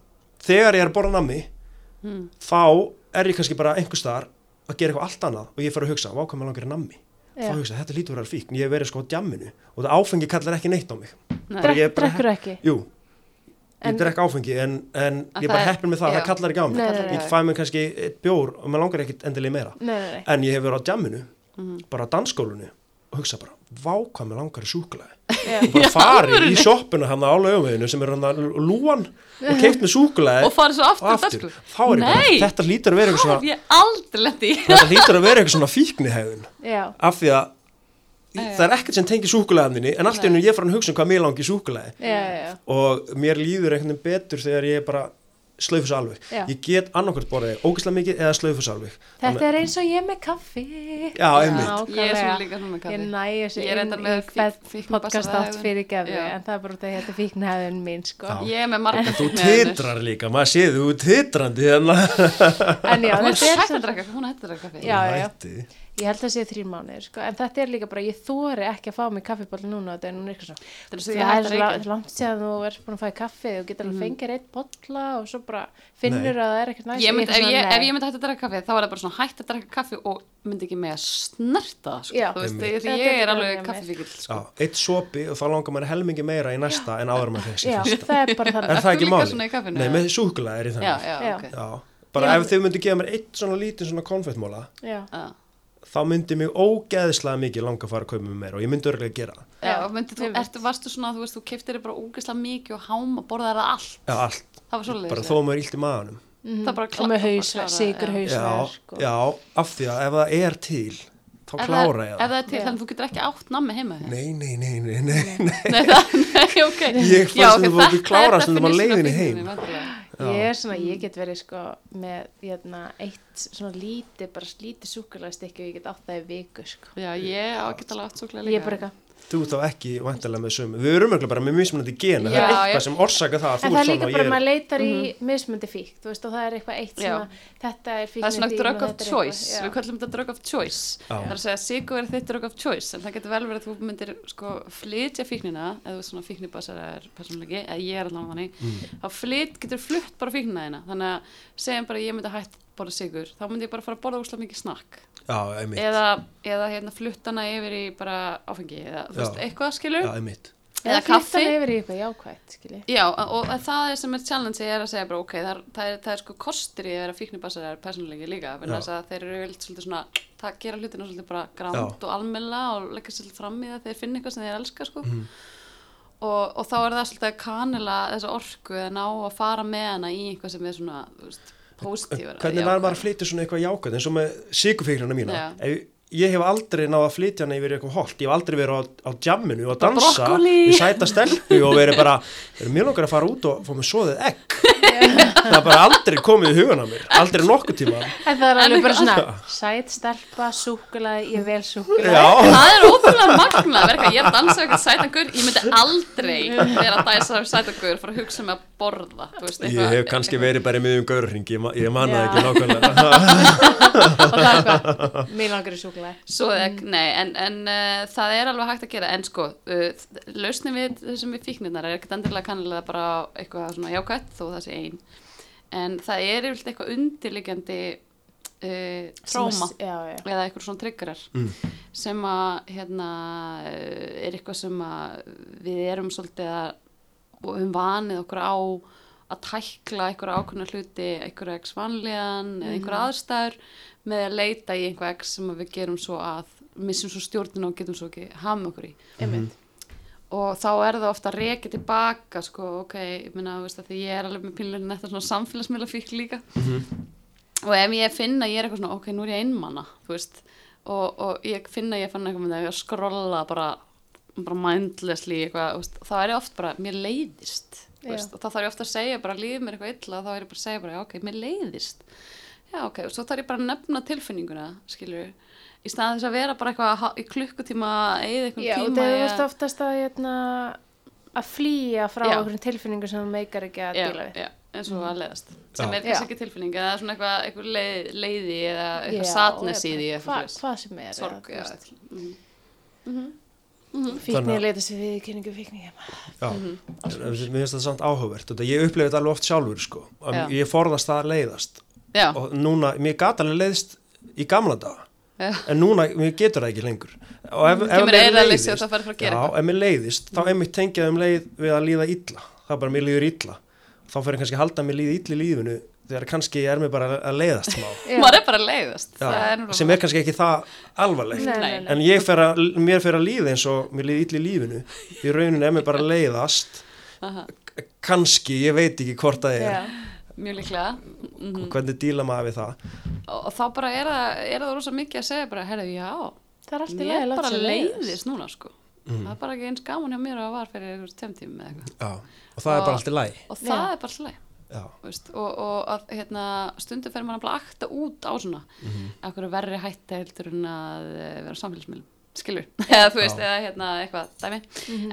Þegar ég er að borða nammi mm. þá er ég kannski bara einhver staðar að gera eitthvað allt annað og ég fer að hugsa, hvað mér langar í nammi. Þá hugsa, þetta lítur að vera fíkn, ég hef verið sko á djamminu og það áfengi kallar ekki neitt á mig. Nei. Bara ég Drekk- bara- Drekkur ekki? jú, ég En- drekk áfengi en, en ég bara er- heppin með það, já. það kallar ekki á mig Nei, nei, nei. ég fæ mér kannski eitt bjór og mér langar ekkit endilega meira en ég hef verið á djamminu, Mhm. bara á dansskólinu og hugsa bara, vá hvað mér langar í súkulega Já. og bara farið í sjoppuna hann á lögumveginu sem er hann að lúan og keitt með súkulega Og farið svo aftur, aftur, þá er ég bara, þetta lítur að vera eitthvað svona ég þetta lítur að vera eitthvað svona fíknihegðun Já. af því að. Það er ekkert sem tengir súkulegaðinni en allt í hennu ég fara að hugsa um hvað mér langi já. og mér líður einhvern veginn betur þegar ég bara slaufus alveg Já. ég get annarkvært borðið ógeðslega mikið eða slaufus alveg Þetta er eins og ég með kaffi. Já, einmitt. Ég er svona líka svona með Ég kaffi. næ þessu Ég er inn reyndar í með hvern fík- fíknibassara podcast átt hegðun. fyrir gefi en það er bara þetta er fíknhæðun mín sko. Ég er með marga þú fíkniefni. titrar líka, maður séð þú er titrandi hérna En já, er þetta er drekka, hún er hægt að drekka kaffi. Ég held að sé þrýr mánuðir, sko, en þetta er líka bara, ég þóri ekki að fá mig kaffibóll núna þetta er núna eitthvað svo. Það er Það ég er hægt að svo la- reykja. langt séðan þú ert búin að fá í kaffi og getur alveg fengið eitt bolla og svo bara finnur að það er ekkert næst. Ég myndi, ef, ég, ef ég myndi hægt að drekka kaffi þá er það bara svona hægt að drekka kaffi og myndi ekki með að snerta það, sko. Já. þú veist, Þetta ég er er alveg kaffifíkil sko. Já, eitt sopi og þá langar maður helmingi meira í næsta en áður maður fekk sér fyrsta það er bara Er þannig. það ekki líka máli? svona í kaffinu, Nei, eða? með súkulega er í já, bara ef þið myndu gefa mér eitt svona lítinn svona konfettmóla. Þá myndi mig ógeðslega mikið langa að fara að kaupa mér meira og ég myndi örgulega gera það. Já, myndi þú, ertu, varstu svona, þú veist, þú keiftir þér bara ógeðslega mikið og hám og borðaði það allt. Já, allt, Það var svolítið. bara þó að maður er illt í maðanum Það bara og með haus, sigur haus Já, sko. já, af því að ef það er til þá Ef klára það, ég ef það það er til, þannig að þú getur ekki átt nammi heima þér. Nei, nei, nei, nei, nei, nei. Nei, það, nei, ok. Ég fann Já, stundum ok, að við þetta er klára stundum á definition leiðinni heim. Ég er svona, ég get verið sko með hérna, eitt svona lítið, bara lítið súkulæðstykki og ég get átt það í viku sko. Já, ég á ekki alveg átt súkulega líka. Ég er bara eitthvað. Þú þá ekki vantilega með sömu Við erum örugglega bara með mismunandi gena Það er eitthvað sem orsaka það að En það er líka bara, ég maður leitar í mismundi fík, þú veist, og það er eitthvað eitt sem að þetta er fíkn Það er svona drug of choice, eitthvað- við kallum þetta drug of choice. Það er að segja að sigur er þitt drug of choice, en það getur vel verið að þú myndir sko flytja fíknina, eða svona fíknibasar er persónulegi, eða ég er allavega þannig, Mm. þá flyt, getur flutt bara fíknina þína. Þannig að segjum bara að ég myndi hætt borða sigur, þá myndi ég bara fara að borða úrslega mikið snakk. Já, einmitt Eða, eða hérna fluttana yfir í bara áfengi, eða veist, eitthvað skilur. Já, einmitt Eða kaffi. kaffi. yfir í eitthvað jákvætt, skilji. Já, og það er sem er challenge er að segja bara ok, það er, það er, það er sko kostur í að vera fíknibassar persónulegi líka, Já. vegna þess að þeir eru vilt svolítið svona, það gera hlutina svolítið bara gránt og almennilega og leggja svolítið fram í það þeir finna eitthvað sem þeir elska sko Mhm. og, og þá er það svolítið að kanila þessa orku eða ná að fara með hana í eitthvað sem er svona, þú veist, positífara Hvernig var maður að flytja svona eitthvað jákvæð eins og með sigurfíknarna mína? Ef, ég hef aldrei náða að flytja hana yfir eitthvað holt, ég hef aldrei verið á, á jamminu og Bara dansa við sæta stelpu og verið bara verið mjög langar að fara út og fá mig svoðið egg? Það er bara aldrei komið í hugan á mér. Aldrei nokkuð tíma. En það er alveg bara svona, sæt, stelpa, súkulega, ég vel súkulega. já, Það er ótrúlega magna, verður eitthvað, ég dansa eitthvað sætangur, ég myndi aldrei vera að dæsa sætangur fyrir að hugsa um að borða, þú veist, ég hef kannski verið bara í miðjum gaurring ég, ég man það Já. ekki nákvæmlega. Og það er hvað, mér langar í súkulega. Svo ekki, nei, en, en uh, það er alveg hægt að gera, en sko, uh, lausnin við þessum við fíknirnar er ekkert endilega kannilega bara eitthvað svona jákvætt þó það sé ein, en það er yfirleitt eitthvað undirliggjandi uh, tróma Já, já. eða eitthvað svona triggerar Mm. sem að hérna uh, er eitthvað sem að við erum svolítið að og um vanið okkur á að tækla einhverja ákveðna hluti einhverja x vanlíðan eða einhverja aðstæður með að leita í einhverja x sem að við gerum svo að missum svo stjórnina og getum svo ekki hafum okkur í. Einmitt. og þá er það ofta að reki tilbaka sko, ok, ég minna, að því ég er alveg með pínlega netta svona samfélagsmiðla fík líka. Og ef ég finn að ég er eitthvað svona, ok, nú er ég einmanna og, og ég finn að ég fann eitthvað með það, ég skrolla bara bara mindlessly eitthvað, þá er ég oft bara, mér leiðist. Veist, og þá þarf ég ofta að segja bara, líður mér eitthvað illa þá er ég bara að segja bara, já, ok, mér leiðist já, ok, og svo þarf ég bara að nefna tilfinninguna, skilur í staðan þess að vera bara eitthvað í klukkutíma eða eitthvað Já, og tíma það í er að- oftast að, hérna, að flýja frá Já. einhverjum tilfinningu sem meikar ekki að já, díla við. já, eins og að leiðast sem Já. er kannski Já. ekki tilfinning eða svona eitthvað, eitthvað leið, leiði eða eitthvað Já, svoleiðis. Hvað sem er. sorg, eða, já, þú veist. Fíkni Þannig að leita sér við kynningu fíkni. Já, Mhm. mér finnst það samt áhugavert og ég upplifið þetta alveg oft sjálfur sko. Ég forðast það að leiðast já, og núna, mér gat alveg leiðst í gamla daga já, en núna, mér getur það ekki lengur og ef, ef Kemur mér leiðist já. Mhm. ef mér leiðist, þá einmitt tengja um leið við að líða illa, það er bara mér líður illa þá fyrir kannski að halda mér líði illa í lífinu þegar kannski ég er mér bara að leiðast maður er bara að leiðast. Já, það er nú sem er kannski ekki það alvarlegt. Nei, nei, Nei. en ég fer að, mér fer að líða eins og mér líði í lífinu. Í rauninu er mér bara að leiðast. Kannski, ég veit ekki hvort það er. Já. mjög líklega. Mm og hvernig díla maður við það? Og, og þá bara er það, er það rosa mikið að segja bara, herðu, já, Það er alltaf leið, bara leiðist núna sko. Það er bara ekki eins gaman hjá mér að var fyrir tímum eða eitthvað. Já, og það er bara allt í læg og það Já. er bara slæg Já, veist, og, og að hérna, stundum fer maður að akta út á svona mm Mhm. -hmm. verri hætti heldur en að eh, vera á samfélagsmiðlum skilur, eða þú veist, Já. eða hérna eitthvað dæmi,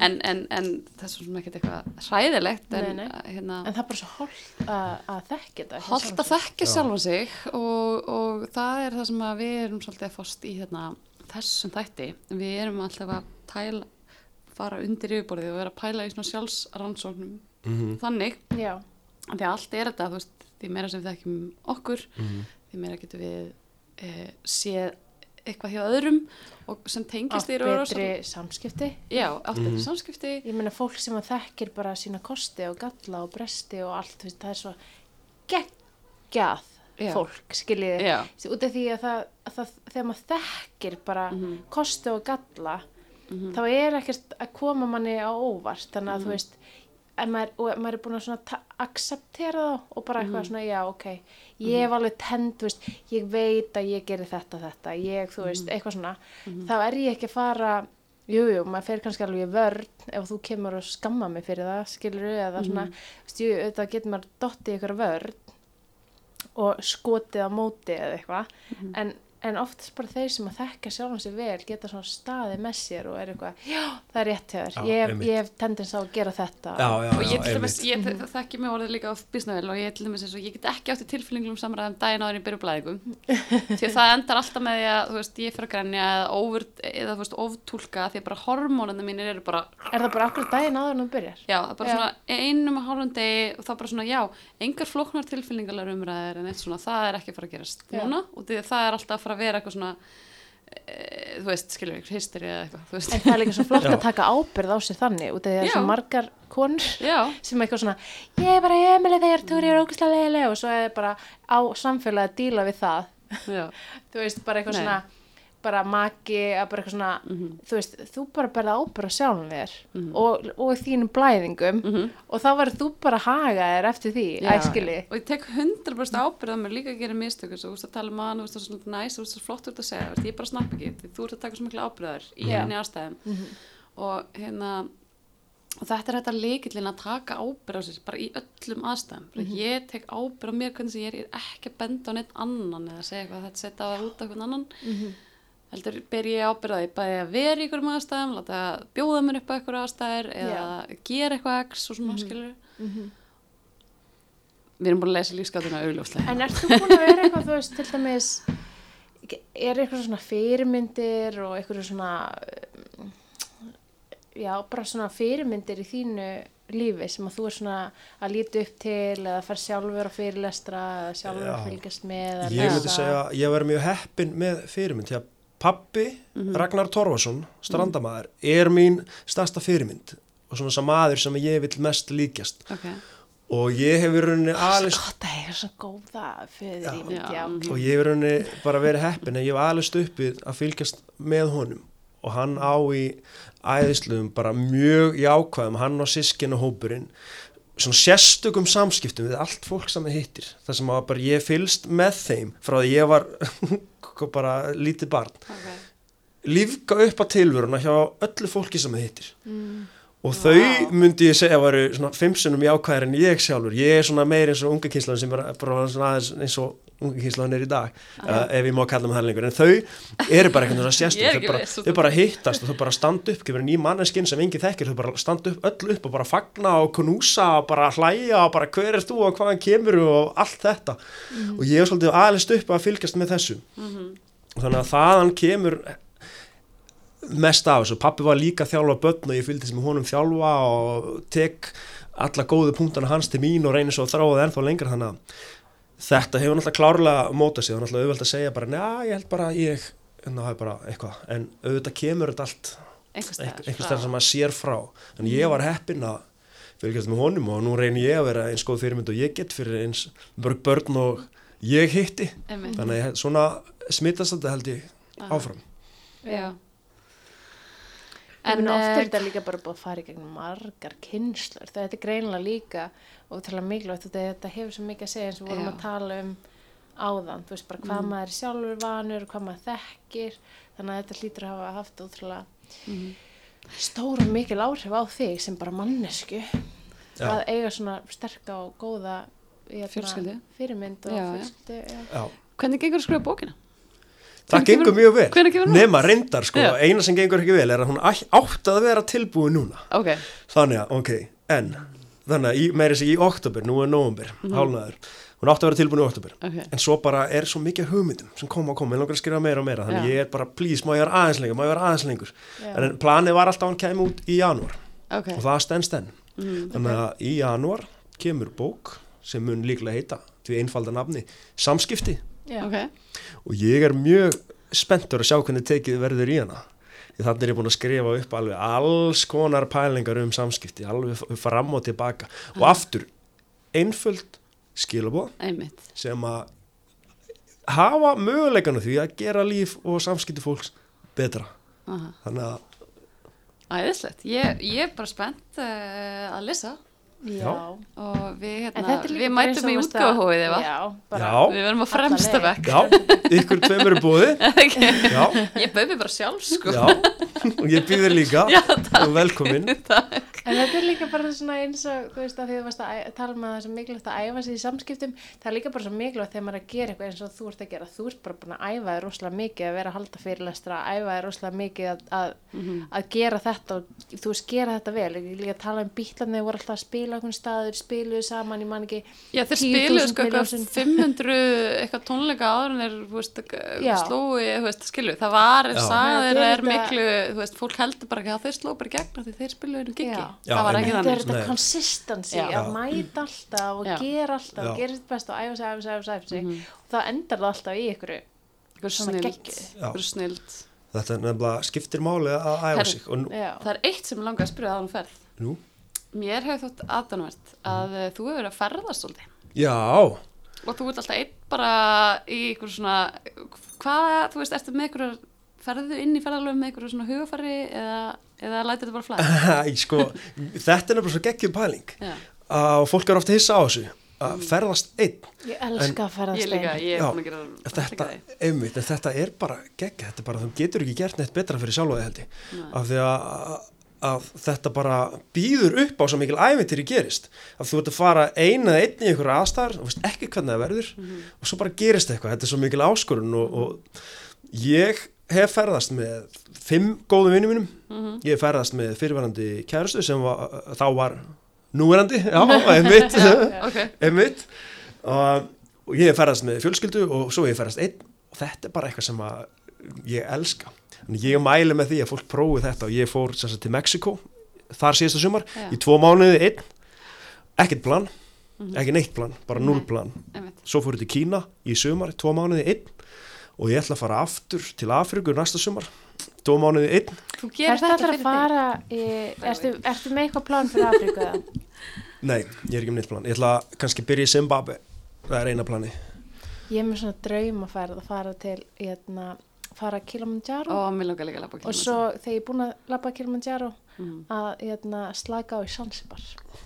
en, en, en það er svo sem ekkert eitthvað hræðilegt en, Nei, nei. hérna, En það er bara svo holdt að, að þekka þetta. holdt að þekkja Já. sjálfa sig og, og það er það sem að við erum svolítið að fást í hérna, þessum þætti, við erum alltaf að tæla, fara undir yfirborðið og vera að pæla í svona sjálfsrannsóknum Mhm. þannig Já, því að allt er þetta, þú veist, því meira sem við þekkjum okkur, Mhm. því meira getum við e, séð eitthvað hjá öðrum og sem tengist í betri samskipti. Já, átt betri Mhm. samskipti. Ég meina fólk sem að þekkir bara sína kosti og galla og bresti og allt, þú veist, það er svo geggjað Já. fólk, skiljiði. Út af því að það, að það þegar maður þekkir bara Mhm. kosti og galla, þá er ekkert að koma manni á óvart, þannig að þú veist, maður, og maður er búin að acceptera það og bara eitthvað svona, já, ok, ég hef alveg tend, veist, ég veit að ég gerir þetta, þetta, ég, þú veist, eitthvað svona, þá er ég ekki að fara, jú, jú, maður fer kannski alveg vörn ef þú kemur og skamma mig fyrir það, skilur eða svona, veist, jú, þetta getur maður dottið ykkur vörn og skotið á móti eða eitthvað, en en oftast bara þeir sem að þekka sjálfum sér vel geta svona staðið með sér og er eitthvað, já, það er rétt hjá þér, ég, hef- einmitt. ég hef tendens á að gera þetta. já, já, og ég til dæmis, ég þe- þekki mig orðið líka á bísnavel og ég til dæmis eins og ég get ekki átti tilfinningum samræðum daginn áður en ég byrja blæðingum því að það endar alltaf með því að þú veist, ég fyrir að grænja eða, over, eða þú veist, oftúlka því að bara hormónandi mínir eru bara Er það bara akkur daginn áður en þú byrjar? Já, það er bara svona bara er er vera eitthvað svona, e, þú veist, skilur við, hysteri eða eitthvað, þú veist. En það er líka svo flott að taka ábyrð á sér þannig út af því að það er svo margar konur Já, sem er eitthvað svona, ég er bara heimileg þegar þú er ógæslega leiðileg og svo er bara á samfélagi að díla við það. Þú veist, bara eitthvað Nei. svona, bara maki að bara eitthvað svona, þú veist, þú bara berða ábyrða sjálfum þér og, og þínum blæðingum og þá verður þú bara að haga þér eftir því, æskili. og ég tek 100% ábyrð á mér líka að gera mistökur svo þú veist að tala um hann, þú veist það er svona næs þú veist það er flott út að segja, veist, ég bara snapp ekki þú ert að taka svo mikla ábyrðar í henni ástæðum og hérna og þetta er þetta leikillin að taka ábyrð á sér bara í öllum aðstæðum. Bara ég tek ábyrð á mér hvernig sem ég er ég er ekki að benda á neitt annan eða segja eitthvað þetta setja það út á hvern annan heldur ber ég ábyrð á því bæði að vera í einhverjum aðstæðum láta bjóða mér upp á einhverjum aðstæður eða gera eitthvað x og svona skilur við erum búin að lesa lífskátuna augljóslega. En ert þú búin að vera eitthvað, þú veist, til dæmis, er eitthvað svona fyrirmyndir og eitthvað svona, já, bara svona fyrirmyndir í þínu lífi sem að þú er svona að líti upp til eða fær sjálfur á fyrirlestra eða sjálfur að fylgjast með Ég myndi segja að ég verði mjög heppin með fyrirmynd því að pappi, Ragnar Torfason, strandamaður, er mín stærsta fyrirmynd og svona sem maður sem ég vil mest líkjast. Ok, og ég hefur rauninni alveg og ég hefur rauninni bara verið heppin en ég hef alveg stuppið að fylgjast með honum. Og hann á í æðisluðum bara mjög jákvæðum hann og sískinu hópurinn svona sérstökum samskiptum við allt fólk sem það hittir. Þar sem að bara ég fylgst með þeim frá því ég var bara lítið barn. Ok. Lífga upp á tilvöruna hjá öllu fólki sem það hittir og þau myndi ég segja varu svona fimmsunum jákvæðir en ég sjálfur. Ég er svona meir eins og unga kynslaðin sem bara svona aðeins eins og unga kynslaðin er í dag uh, ef ég má kalla mig það lengur. En þau eru bara eitthvað svona ekki þau, bara- þau bara hittast og þau bara standa upp kemur ný manneskinn sem enginn þekkir. Þau bara standa upp öll upp og bara fagna og knúsa og bara hlæja og bara hver er þú og hvaðan kemur og allt þetta. Og ég er svolítið aðlist upp að fylgjast með þessu. Þannig að þaðan kemur mest af þessu, pappi var líka að þjálfa börn og ég fylgdist með honum þjálfa og tek alla góðu punktana hans til mín og reynir svo að þráða það ennþá lengra. Þannig að þetta hefur náttúrulega klárlega mótað sig. Og náttúrulega auðvelt að segja bara, njá, ég held bara að ég en það er bara eitthvað, en auðvitað kemur þetta allt einhvers staðar sem maður sér frá. En ég var heppinn að fylgjast með honum og nú reynir ég að vera eins góð fyrirmynd og ég get fyrir eins mörg börn og ég hitti. Einmitt. þannig að ég- svona smittast þetta held ég áfram. Já En En, oft er eh, þetta líka bara búið að fara í gegnum margar kynnslur. Þetta er greinilega líka og til að mikilvægt þetta, hefur svo mikið að segja eins og við vorum Já. að tala um áðan. Þú veist bara hvað maður er sjálfur vanur, hvað maður þekkir. Þannig að þetta hlýtur að hafa haft ótrúlega stóra og mikil áhrif á þig sem bara mannesku. Já. Að eiga svona sterka og góða hérna, fyrirmynd og. Já. hvernig gengur að skrifa bókina? Það gengur kemur- mjög vel, hún? nema reyndar sko, Já. eina sem gengur ekki vel er að hún átti að vera tilbúin núna ok, þannig að, ok, en þannig að meiri sig í oktober, nú er november Mhm. hálnaður, hún átti að vera tilbúin í oktober ok en svo bara er svo mikið hugmyndum sem koma og koma, ég langar að skrifa meira og meira þannig Já. ég er bara, please, má ég vera aðeins lengur má ég vera aðeins lengur, Já. en planið var alltaf að hann kemur út í janúar ok, og það stendst enn mm. þannig að í janúar kemur bók sem mun líklega heita því einfalda nafni, samskipti Já. Og ég er mjög spenntur að sjá hvernig tekið verður í hana. Þannig er ég búin að skrifa upp alveg alls konar pælingar um samskipti alveg fram og tilbaka. Og aftur einföld einmitt. sem að hafa möguleikanu því að gera líf og samskipti fólks betra. Aha. þannig að æðislegt, ég, ég er bara spennt uh, að lesa. Og við, hérna, við mætum í þú að- Já. við verðum á fremsta já, ykkur tveim eru búið ég bauði bara sjálf sko. Og ég býður líka. Já, og velkomin. En þetta er líka bara svona eins og, þú veist, að því þú varst að tala um að það er svo mikilvægt að æfa sig í samskiptum, það er líka bara svo mikilvægt þegar maður er að gera eitthvað eins og þú ert að gera. Þú ert bara búin að æfa þig rosalega mikið að vera að halda fyrirlestra, æfa þig rosalega mikið að, að, að gera þetta og þú veist, gera þetta vel. Ég líka að tala um bítlarni, þeir voru alltaf að spila okkur staður, spiluðu saman, ég man ekki. Já, þeir 10.000 spiluðu sko eitthvað milljónsinnum. 500 eitthvað tónleika áður en þeir, slói, þú veist, skilu, það var, þeir er þetta- miklu, þú veist, fólk heldur bara ekki að þeir sló bara í gegn af því þeir spiluðu einu gigi, það var ekki einmitt. Þetta er þannig. þetta Já. að mæta alltaf og gera alltaf gera sitt best og æfa sig, æfa sig, æfa sig, sig. Og það endar það alltaf í ykkur snild, þetta er nefnilega skiptir máli að æfa sig og nú. Það er eitt sem langar að spyrja það um ferð. nú Mér hefur þótt aðdanvert að mm. þú hefur verið að ferðast svolítið já, og þú ert alltaf einn bara í einhver svona, hvað, þú veist, ertu með einhverjar ferðu inn í ferðalöfum með einhverju svona hugafari eða, eða lætur þetta bara flæða? Æ, sko, þetta er nefnilega svo geggjum pæling Já, og fólk er ofta hissa á þessu að ferðast einn Ég elska að ferðast ég líka, einn. ég er Já, búin að gera þetta, elska því. einmitt, þetta er bara geggja, þetta er bara, þú getur ekki gert neitt betra fyrir sjálfa að, þetta bara býður upp á svo mikil ævintýri gerist, að þú ert að fara eina eða einn í einhverja aðstæðar og veist ekki hvernig það verður Mhm. og svo bara gerist eitthvað, þetta er svo mikil áskorun og, og ég hef ferðast með fimm góðum vinnum mínum, Mhm. ég hef ferðast með fyrirverandi kærustu sem var, þá var núverandi, já, einmitt. Ok, einmitt. Og, og ég hef ferðast með fjölskyldu og svo hef ég ferðast einn. Og þetta er bara eitthvað sem að ég elska Þannig ég mæli með því að fólk prófi þetta og ég fór sagt, til Mexiko þar síðasta sumar Já. í tvo mánuði einn ekkert plan, Mhm. ekki neitt plan bara null Nei. plan, einmitt. svo fór ég til Kína í sumar, tvo mánuði einn og ég ætla að fara aftur til Afrikur næsta sumar, tvo mánuði einn Þú gerir Ertu þetta allir fyrir að fara í, ertu, ertu með eitthvað plan fyrir Afríku eða? nei, ég er ekki með neitt plan, ég ætla að kannski byrja í Zimbabwe það er eina plani Ég er með svona draum að fara að fara til, hérna, fara Kilimanjaro Ó, mér langar líka að labba og svo þegar ég er búin að labba Kilimanjaro Mhm. að hérna, slaka á í Sansibar.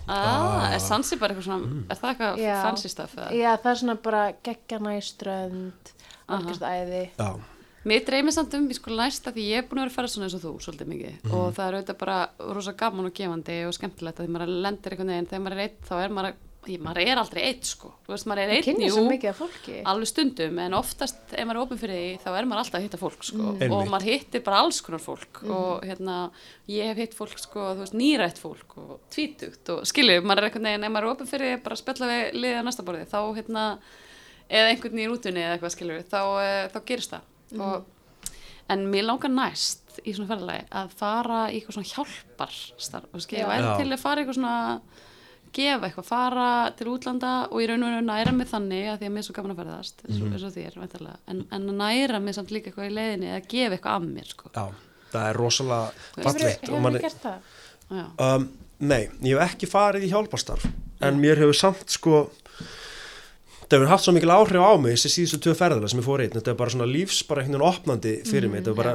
Ah, er Zanzibar eitthvað svona, Mm. er það eitthvað Já. fancy stuff eða? Já, það er svona bara geggjana í strönd, algjörst æði. já, Mér dreymir samt um, ég sko næsta því ég er búin að vera að fara svona eins og þú, svolítið mikið og það er auðvitað bara rosa gaman og gefandi og skemmtilegt að því maður lendir einhvern veginn þegar maður er eitt, þá er maður, ég, maður er aldrei eitt sko, þú veist, maður er eitt, jú, svo mikið af fólki. alveg stundum en oftast ef maður er opinn fyrir því þá er maður alltaf að hitta fólk sko og Einmitt. maður hittir bara alls konar fólk og hérna ég hef hitt fólk sko veist nýrætt fólk og tvítugt og skilju maður er einhvern veginn ef maður er opinn fyrir því bara að spjalla við liðið á næsta borði þá hérna eða einhvern í rútunni eða eitthvað skilju þá, uh, þá gerist það og, en mér langar næst í svona ferðalagi að fara í eitthvað svona hjálpar starf, ég Já. væri Já. til að fara í eitthvað svona gefa eitthvað, fara til útlanda og í raun og raun næra mig þannig að því að mér er svo gaman að ferðast eins og, eins og þér, væntanlega. en, en að næra mig samt líka eitthvað í leiðinni eða gefa eitthvað af mér sko. já, það er rosalega og Hefur þið gert það? Já. Um, nei, ég hef ekki farið í hjálparstarf en mér hefur samt sko það hefur haft svo mikil áhrif á mig þessi síðustu tvö ferðala sem ég fór einn þetta er bara svona lífs, bara einhvern veginn opnandi fyrir mig þetta er bara,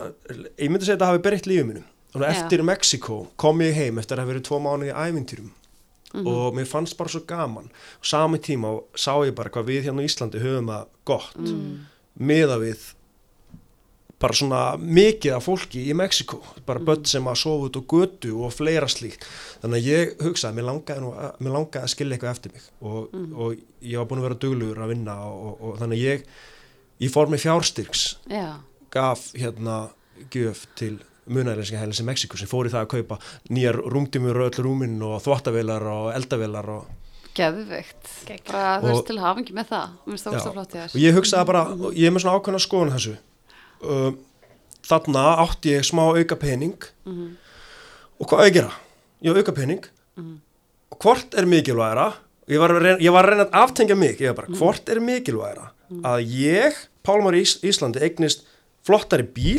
ég myndi segja að þetta hafi breytt lífið mínu Þannig að Já. eftir Mexiko kom ég heim eftir að hafa verið tvo mánuði í ævintýrum og mér fannst bara svo gaman. Og sami tíma sá ég bara hvað við hérna í Íslandi höfum það gott. Mm. miða við bara svona mikið af fólki í Mexiko, bara börn sem að sofa út á götu og fleira slíkt. Þannig að ég hugsaði, mér langaði, að- mér langaði að skilja eitthvað eftir mig. Og, og ég var búin að vera duglugur að vinna og, og, og þannig að ég í formi fjárstyrks Já. gaf hérna gjöf til munæðilega heilis í Mexiko sem fór í það að kaupa nýjar rúmdímur öll rúmin og þvottavélar og eldavélar og, Geðveikt. Geggjað. Bara þú Og- veist til hafingi með það. Mér finnst það ógst að flott í og þér. ég hugsaði bara, og ég er með svona ákveðna skoðun á þessu uh, þarna átti ég smá auka pening Mhm. og hvað á ég? Ég á auka pening og hvort er mikilvægara ég var, að reyna, ég var að reyna að aftengja mig ég var bara, hvort er mikilvægara að ég, Pálmar í Ís Íslandi eignist flottari bíl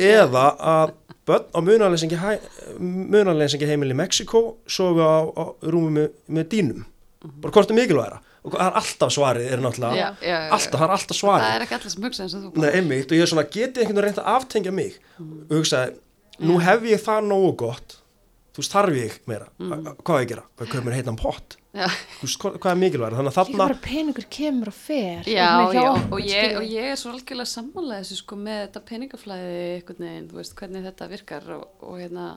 eða að börn á munarleysingi heimil í Mexiko sofi á, á rúmi með, með dýnum. Bara hvort er mikilvægara? Og það er alltaf svarið er náttúrulega Já, já, já, alltaf, það er alltaf svarið. Það er ekki allir sem hugsa eins og þú. Nei, einmitt, og ég er svona, getið einhvern veginn reynt að aftengja mig? Og hugsaði, nú hef ég það nógu gott, þú veist, þarf ég meira, mm. hvað ég gera, hvað köpum mér heitan pott, hvað, hvað er mikilvægur, þannig að þarna, bara peningur kemur og fer. Já, hjá já, og ég, og ég er svo algjörlega sammála þessu sko með þetta peningaflæði einhvern veginn, þú veist, hvernig þetta virkar og, og hérna,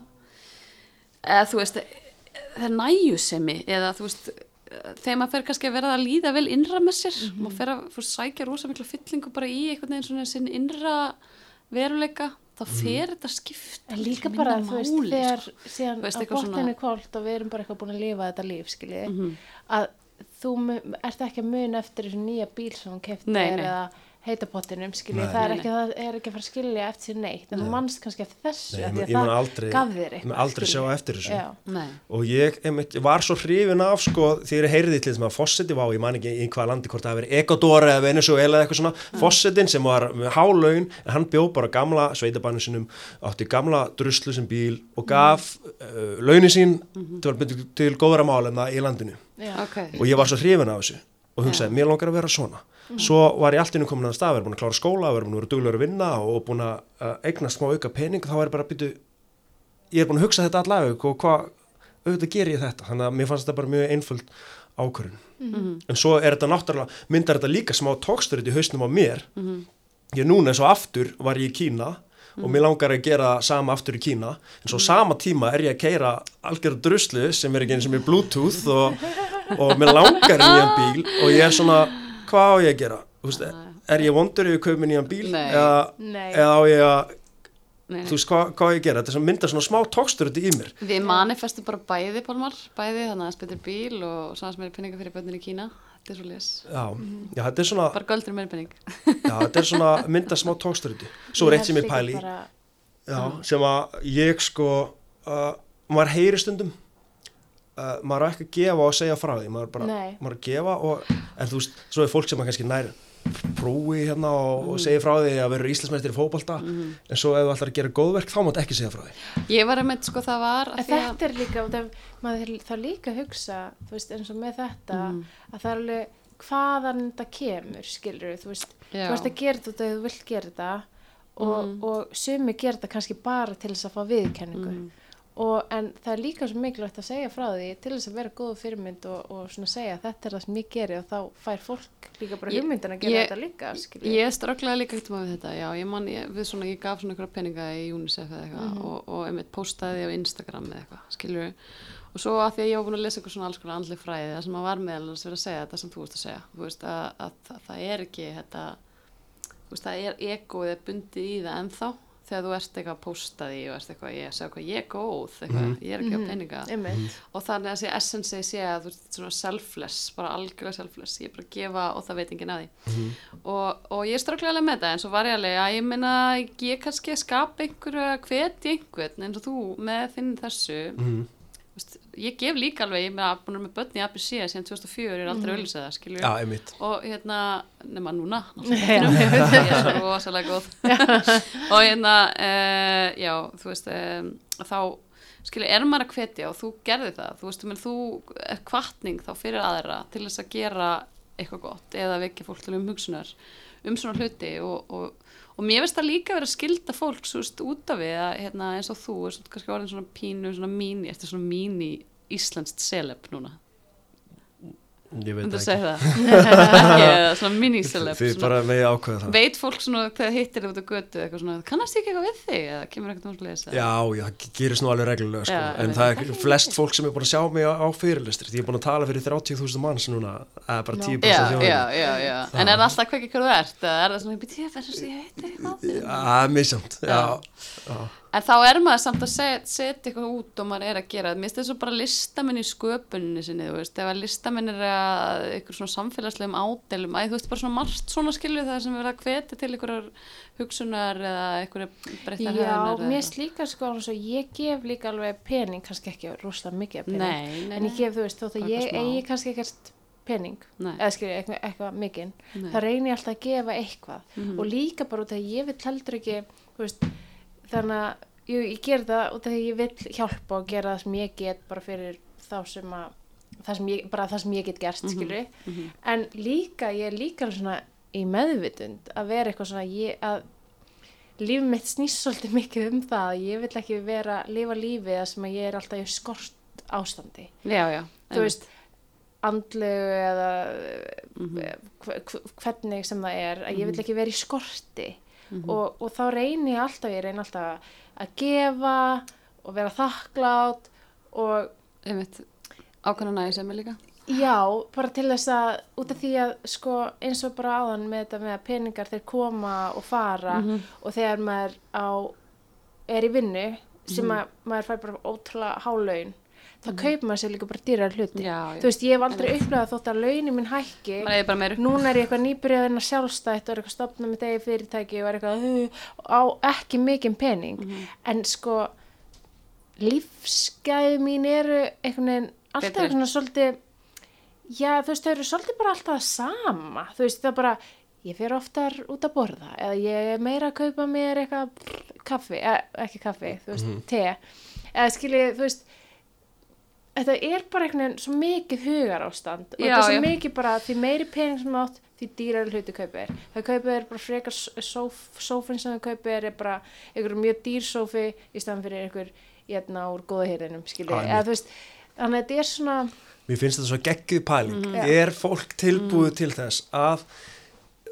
eða þú veist, það er næjusemi eða þú veist, þegar maður fer kannski að vera að líða vel innra með sér, maður fer að sækja rosa mikla fyllingu bara í einhvern veginn svona sinn innra veruleika, þá fer þetta skipta En líka bara, þú veist, máli, þegar sko. síðan veist, að eitthvað botninni svona- kvöld og við erum bara eitthvað búin að lifa þetta líf, skiljiði, Mhm. að þú ert ekki að muna eftir þessu nýja bíl sem hún kefti Nei, þér nei. eða heitapottinum, skiljiði, Nei. það er ekki, það er ekki að fara að skilja eftir sér neitt, en þú manst kannski eftir þessu, Nei, ég því mun- aldrei- gaf þér ég eitthvað, aldrei sjá eftir þessu. Já, Nei, og ég, einmitt, ég var svo hrifin af, sko, þegar ég heyrði til þess að Fossetti var, ég man ekki í hvaða landi, hvort það hafi verið Ecuador eða Venezuela eða eitthvað svona, Fossettin sem var með hálaun, en hann bjó bara gamla sveitabannu sinum, átti gamla druslu sem bíl og gaf uh, launin sín til, til góðra málefna í landinu. Já, ok. og ég var svo hrifin af þessu og hugsaði, mér langar að vera svona. Svo var ég allt innum komin að stað, verið búin að klára skóla verið búin að vera duglegur að vinna og búin að eignast smá auka pening, þá ég bara byrja ég er búin að hugsa þetta allaveg og hvað, auðvitað ger ég þetta. Þannig að mér fannst þetta bara mjög einföld ákvörðun. En svo er þetta náttúrulega myndar þetta líka smá tóksturinn í hausnum á mér. Ég núna eins og aftur var ég í Kína og mér langar að gera sama aftur í Kína en svo sama tíma er ég að keira algjörða druslu sem er ekki eins og mér bluetooth og, og mér langar í nýjan bíl og ég er svona, hvað á ég að gera Þú veist, er ég vondur ef ég kaupi nýjan bíl Nei. eða, Nei. eða á ég að Nei, þú veist, hvað, hvað á ég að gera þetta myndar svona smá tóksturinn í mér Við manifestum bara bæði, Pálmar, bæði, þannig að spyrir bíl og svona sem er peninga fyrir börnir í Kína. Þetta er svo les. já, já, þetta er svona Bara göldur meira pening. já, þetta er svona myndar smá tóksturinn svo er eitt sem ég pæli bara- Já, sem að ég sko uh, maður heyri stundum uh, maður er ekki að gefa og segja frá því maður er bara, Nei. maður er að gefa og, en þú veist, svo er fólk sem að kannski nær prófi hérna og, og segja frá því að vera íslensmestir í fótbolta en svo ef þú ætlar að gera góðverk þá mátt ekki segja frá því Ég var einmitt, sko, það var... En af því að- þetta er líka, út af- maður þá líka að hugsa, þú veist, eins og með þetta, Mm. að það er alveg hvaðan þetta kemur, skilur þú veist, Já. þú veist að gera þetta þegar þú vilt gera þetta og, Mm. og sumi gera þetta kannski bara til þess að fá viðkenningu. Mm. Og, en það er líka svo mikilvægt að segja frá því til þess að vera góðu fyrirmynd og, og svona segja þetta er það sem ég geri. Og þá fær fólk líka bara hugmyndin að gera ég- þetta líka, skilur Ég strögglaði líka ekkert maður við þetta, já, ég man, ég, við svona, ég gaf svona einhverja peninga í UNICEF eða eitthvað og, og einmitt postaði á Instagram eða eitthvað, skilur og svo að því að ég var búin að lesa eitthvað svona alls konar andli fræði það sem að var meðal þess að vera að segja þetta sem þú veist að segja, þú veist að, að, það- það er ekki þetta, veist það er egoið er bundið í það ennþá þegar þú ert eitthvað að posta því og ert eitthvað, ég segja hvað ég er góð, eitthvað, ég er ekki á peninga. Einmitt. og þannig að þessi essence sé að þú veist svona selfless, bara algjörlega selfless ég er bara að gefa og það veit enginn að því. Og, og ég er alveg með þetta en svo var ég alveg að ég meina ég kannski að skapa einhverju að hvetja einhvern eins og þú með þinn þessu mm. veist, ég gef líka alveg, ég er með, búin að með börn í ABC síðan 2004, ég er aldrei það skilur Já, einmitt. Og hérna, nema núna ég er svo rosalega góð. Og hérna uh, já, þú veist um, þá skilur, er maður að hvetja og þú gerði það þú veist, menn, þú er kvartning þá fyrir aðra til þess að gera eitthvað gott eða vekja fólk til um hugsunar um svona hluti og, og, og mér veist það líka verið að skilda fólk svo út af við að hérna, eins og þú er kannski orðin svona pínu, svona mín eftir svona mín í Íslandst seleb núna Ég veit það ekki, eða svona miniceleb ekki Þið svona, bara megi ákveða það. Veit fólk svona þegar hittir þið út á götu eitthvað svona, kannast ég ekki eitthvað við þig? Eða kemur eitthvað um slesa Já, já, það gerist nú alveg reglulega sko. Já, en veit það er flest fólk sem er búin að sjá mig á, á fyrirlistri því ég er búin að tala fyrir 30.000 manns núna. Eða bara Nó. 10% já, af þjóðinni. já, já, já. en er það alltaf hvað ekki hvað þú ert? Eða er það svona, ég verður að ég heiti eitthvað Já, já. Já. en þá er maður samt að setja set eitthvað út og maður er að gera, mér finnst þess að bara listamenn í sköpunni sinni, þú veist, ef að listamenn er að eitthvað svona samfélagslegum ádelum, að þú veist, bara svona margt svona skilju það sem verða að hveti til einhverjar hugsunar eða einhverjar breyttar Já, höfðunar mér líka sko eins og ég gef líka alveg pening, kannski ekki rosalega mikið pening, Nei, nei, en ég gef, þú veist, þótt að ég eigi kannski ekkert pening, Nei. eða skilja eitthvað, eitthvað mikinn, það reynir alltaf að gefa eitthvað Mhm. og líka bara út af að ég vil heldur ekki, þú veist, þannig að jú, ég ger það því að ég vil hjálpa og gera það sem ég get bara fyrir þá sem að, það sem ég, bara það sem ég get gert, mhm. en líka, ég er líka svona í meðvitund að vera eitthvað svona, ég, að líf mitt snýst svolítið mikið um það að ég vil ekki vera, lifa lífið þar sem að ég er alltaf í skort ástandi. Já, já, þú veist andlegu eða Mhm. hve- hve- hvernig sem það er að ég vil ekki vera í skorti Mhm. og, og þá reyni ég alltaf ég reyni alltaf að gefa og vera þakklátt og einmitt ákvæmna næði sem er líka Já, bara til þess að út af því að sko eins og bara áðan með þetta með að peningar þeir koma og fara Mhm. og þegar maður á er í vinnu sem Mhm. að maður fær bara ótrúlega hálaun þá kaupir maður sér líka bara dýrar hluti. Já, já. þú veist, ég hef aldrei upplegað þótt að launin minn hækki. Eða núna er ég eitthvað nýbyrjað að sjálfstætt og er eitthvað stopnað með degi fyrirtæki og er eitthvað uh, á ekki mikinn pening. Mhm. en sko lífsgæði mín eru einhvern veginn alltaf Betri. svona svolítið já þú veist þau eru svolítið bara alltaf sama. Þú veist það bara ég fer oftar út að borða eða ég er meira að kaupa mér eitthvað kaffi, eh, ekki kaffi þú veist, te. Eða skiljið þú veist þetta er bara einhvern veginn svo mikið hugar ástand og Já, þetta er svo já. mikið bara því meiri pening sem átt því dýrar hluti kaupir það kaupir er bara frekar sóf, sófin sem það kaupir er bara einhver mjög dýr sófi í staðan fyrir einhver hérna úr góða hýrðinum skilji, Einmitt. eða þú veist þannig að þetta er svona Mér finnst þetta svo geggjuð pæling. Já. Er fólk tilbúið til þess að,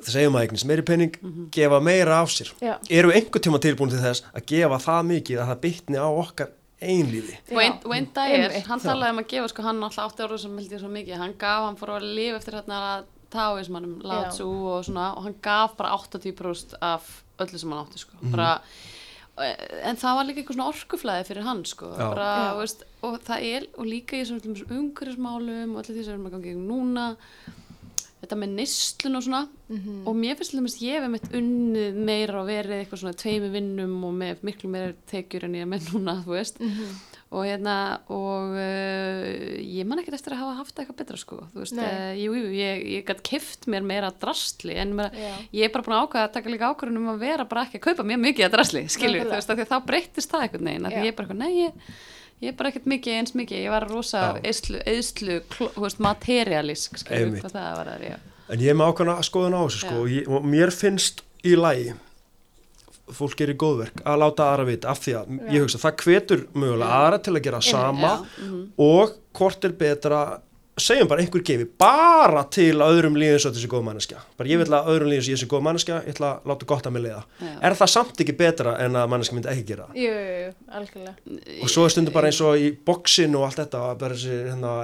það segjum að eignast meiri penning, gefa meira af sér? Já. Eru einhver tíma tilbúin til þess að gefa það mikið að það bytni á okkar einlífi? Já. Wayne Dyer, Einmitt. hann talaði um að gefa sko, hann alltaf átti orður sem held ég svo mikið hann gaf, hann fór að lifa eftir hérna táismannum. Tzu og svona og hann gaf bara 80% af öllu sem hann átti sko, Mhm. bara en það var líka eitthvað svona orkuflæði fyrir hann sko, bara, veist, og það er og líka í þessum umhverfismálum og allir því sem við erum að gangi núna þetta með nýstlun og svona Mhm. og mér finnst lemist ég hef mitt unnið meira og verið eitthvað svona tveimi vinnum og með miklu meira tekjur en ég er með núna, þú veist Mhm. og hérna og uh, ég man ekkert eftir að hafa haft eitthvað betra sko, þú veist, uh, jú, jú, ég, ég gætt kift mér meira drastli en Já. ég er bara búin að ákvæða að taka líka ákvörðun um að vera bara ekki að kaupa mjög mikið að drasli, skilju, þú veist, að þá breyttist það einhvern veginn, af því ég er bara eitthvað, nei, ég, ég er bara ekkert mikið eins mikið, ég var rosa Já. eðslu, materialísk, Einmitt. hvað það var það, já. En ég er með ákvæmna skoðun á þessu sko Já. og, ég, og mér finnst í lagi fólk gerir góðverk að láta aðra vita af því að Já. ég hugsa það hvetur mögulega aðra til að gera sama Já, mhm. og hvort er betra segjum bara einhver gefi bara til að öðrum líðin svo þessi góð manneskja. Bara ég vil að öðrum líðin svo þessi góð manneskja ég ætla að láta gott að mig leiða. Já. er það samt ekki betra en að manneskja myndi ekki gera jú, jú, algjörlega. Og svo er stundum bara eins og í bóksin og allt þetta bara þessi hérna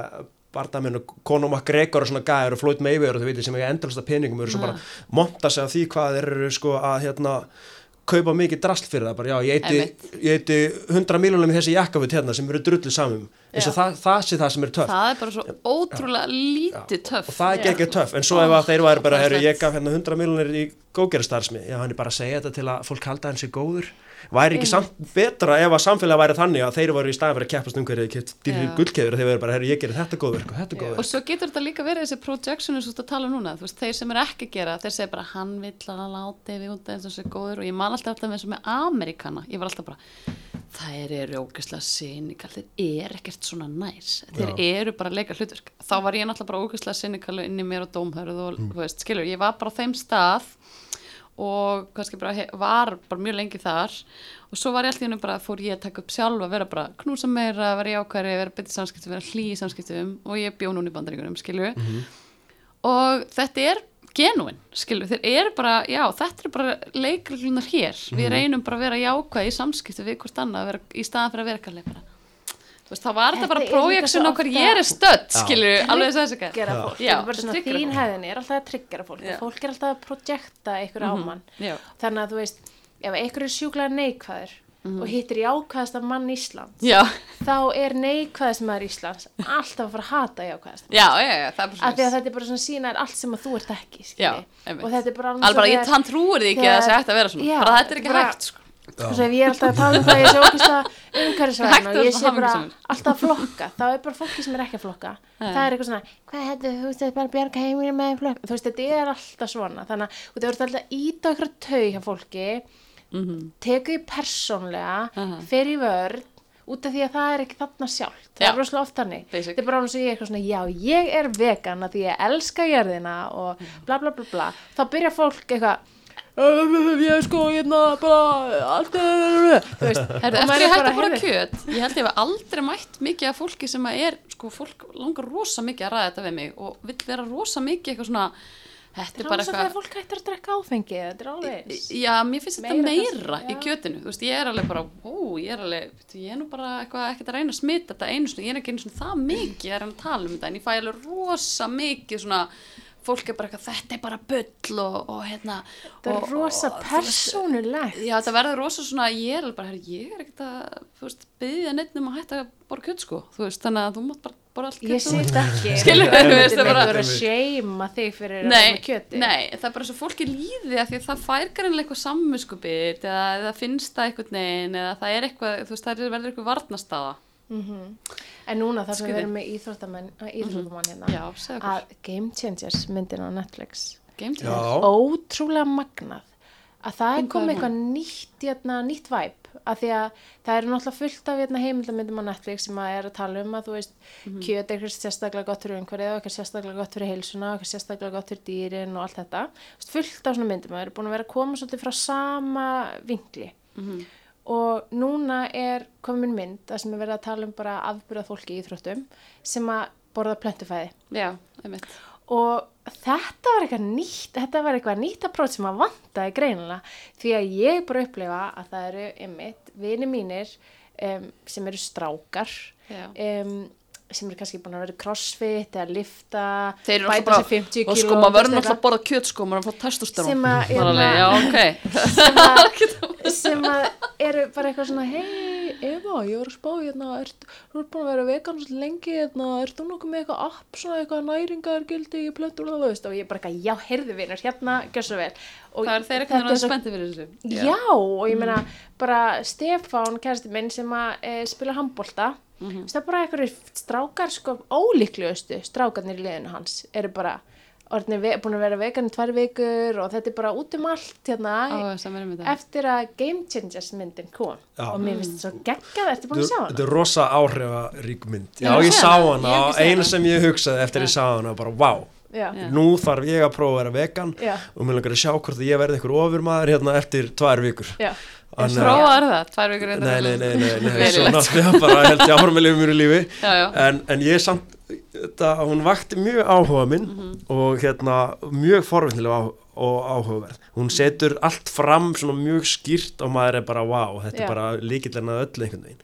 Bardamenn og Conor McGregor og svona gæður og Floyd Mayweather og þau veitir sem ekki endalasta peningum og eru svo bara monta sig af því hvað þeir eru sko að hérna kaupa mikið drasl fyrir það bara já ég eiti, Einmitt. ég eiti 100 miljónum í þessi jakkafut hérna sem eru drullu samum eins og Já. það, það sé það sem er töff Það er bara svo ótrúlega lítið töff. og það er Já. ekki töff en svo ef að þeir væri bara er herru, ég gaf hérna 100 miljónir í góðgerðarstarfsmi já hann er bara að segja þetta til að fólk halda hans í góður væri ekki samt betra ef að samfélag væri þannig að þeir voru í staðin fyrir að keppast um hverju dýrir Já. gullkeður þeir verður bara herru ég gerir þetta góðverk og þetta Já. góðverk Og svo getur þetta líka verið þessi projection eins og þú tala um núna, þú veist, þeir sem er ekki að gera, þeir segja bara hann vill að láti við út eins og þessi góður og ég man alltaf alltaf með og með Amerikana, ég var alltaf bara, þær eru ógeðslega sinikal, þeir eru ekkert svona næs, þeir eru bara að leika hlutverk. Þá var ég náttúrulega bara ógeðslega sinikal inn í mér og dómhörð og, þú veist, skilur, ég var bara á þeim stað og kannski bara var bara mjög lengi þar. Og svo var ég alltaf hérna bara fór ég að taka upp sjálf að vera bara knúsa meira, vera jákværi, vera betri samskiptum, vera hlý í samskiptum. Og ég bjó núna í bandaríkunum, skilju og þetta er genuin, skilju, þeir eru bara já, þetta er bara leikreglunar hér. Við reynum bara að vera jákvæði í samskiptum við hvort annað, vera, í staðan fyrir að vera kallega bara veist, þá var þetta Þetta bara hver ofta- ég er stödd, skilju, alveg þess að gera fólk, Já, þetta er bara þetta svona þín hefðin er alltaf að tryggjara fólk. Já. fólk er alltaf að projekta ykkur á mann. Já, þannig að þú veist, ef einhver er sjúklega neikvæður og hittir jákvæðasta mann Íslands já, þá er neikvæðast maður Íslands alltaf að fara að hata jákvæðast já, já, já, það er bara af því að þetta er bara svona sína er allt sem að þú ert ekki einmitt. og þetta er bara alveg ég, hann trúir því ekki að að vera svona. Bara þetta er ekki hægt sko. Og svo ef ég er alltaf að tala um það ég sé ógist að umhverfisvæðin að og ég sé bara hamingjusamur. alltaf að flokka þá er bara fólki sem er ekki að flokka Nei. það er eitthvað svona, hvað hættu, þú veist, þetta er bara að bjarga heiminu með flokk, þú veist, þetta er alltaf svona þannig að þú veist, alltaf að íta okkur tau hjá fólki Mhm. teku því persónlega Aha. fer í vörð út af því að það er ekki þarna sjálft það Já. er rosalega oft þannig Basic. þetta er bara alveg svo ég er eitthvað svona, já, ég er vegan að því ég elska jörðina og bla bla bla bla þá byrja fólk eitthvað ég er sko, hérna, bara allt er, þú veist og eftir ég er hætti bara, að heyrðu, kjöt? Ég held ég hef aldrei mætt mikið af fólki sem að er, sko, fólk langar rosa mikið að ræða þetta við mig og vill vera rosa mikið eitthvað svona þetta er er bara rosa þegar eitthvað fólk hættir að drekka áfengi þetta er alveg Já, mér finnst þetta Meira meira kannski, í kjötinu, þú veist, ég er alveg bara, ó, ég er alveg, ég er nú bara eitthvað ekkert að reyna að smita þetta einu svona, ég er ekki einu svona það mikið að að ég rosa fólk er bara eitthvað, þetta er bara bull og, og hérna, þetta og- er rosa og- persónulegt. Já, þetta verður rosa svona, ég er bara, ég er ekkert að, þú veist, byggja neitt um að hætta að borða kjöt, sko, þú veist, þannig að þú mátt bara borða allt ég sem þú- sitt ekki Skilur, veist, er það bara- bara að seima þig fyrir að Nei, með kjöti nei, það er bara svo fólki líði að því að það fær greinlega eitthvað sammuskupið eða, eða finnst það einhvern veginn eða það er eitthvað, þú veist, það er- verður eitthvað varnastaða. Mhm. en núna þar sem við erum með íþróttamann íþróttamann hérna. Já, að Game Changers myndin á Netflix. Ótrúlega magnað. Að það er komið eitthvað nýtt, hérna, nýtt væp að því að það eru náttúrulega fullt af hérna, heimildamindum á Netflix sem að er að tala um að þú veist, Mhm. kjöt er eitthvað sérstaklega gott fyrir umhverfið og eitthvað sérstaklega gott fyrir heilsuna og eitthvað sérstaklega gott fyrir dýrin og allt þetta. Fullt af svona myndum. Og það eru búin að vera að koma svolítið frá sama vinkli. Mhm. Og núna er komin mynd það sem er verið að tala um bara afbyrða fólki í íþróttum sem að borða plöntufæði Já, einmitt. og þetta var eitthvað nýtt þetta var eitthvað nýtt approach sem að vantaði greinilega því að ég bara upplifa að það eru einmitt vini mínir um, sem eru strákar Já. um, sem eru kannski búin að vera crossfit eða lifta bæta sér 50 og sko, kíló, maður verður náttúrulega að borða kjöt sko, maður er að fá testosterón. Sem að, er hérna- já, ok. sem að, eru bara eitthvað svona hei Eva, ég var að spá hérna þú ert búin að vera vegan svo lengi hérna, ert þú nokkuð með eitthvað app svona eitthvað næringargildi í plöntur og þú veist og ég bara eitthvað, já, heyrðu vinur, hérna, gjör svo vel og Það er þeir ekki þetta náttúrulega svo- spenntið fyrir þessu. Já, og ég meina bara Stefán, kærasti handbolta Mhm. það er bara einhverjir strákar sko ólíklegustu strákarnir í liðinu hans eru bara orðinir ve búin að vera vegan í tvær vikur og þetta er bara út um allt hérna Ó, þetta. eftir að Game Changers myndin kom Já. og mér finnst þetta svo geggjað, ertu búin að sjá Þetta hana? er rosa áhrifarík mynd. Já, Já, ég sá hana. og eina sem ég hugsaði eftir ég sá hana bara, vá, Já, Já. nú þarf ég að prófa að vera vegan Já. og mér langar að sjá hvort að ég verði einhver ofurmaður hérna eftir tvær vikur. já, Að- Prófaður það, tvær vikur Nei, nei, nei, nei, nei, svo náttúrulega bara held ég áfram með lifum mér í lífi Já, já. en, en ég samt, þetta, hún vakti mjög áhuga minn Mhm. og hérna mjög forvinnilega og áhugaverð hún setur allt fram svona mjög skýrt og maður er bara wow, þetta Já. er bara líkillin að öllu einhvern veginn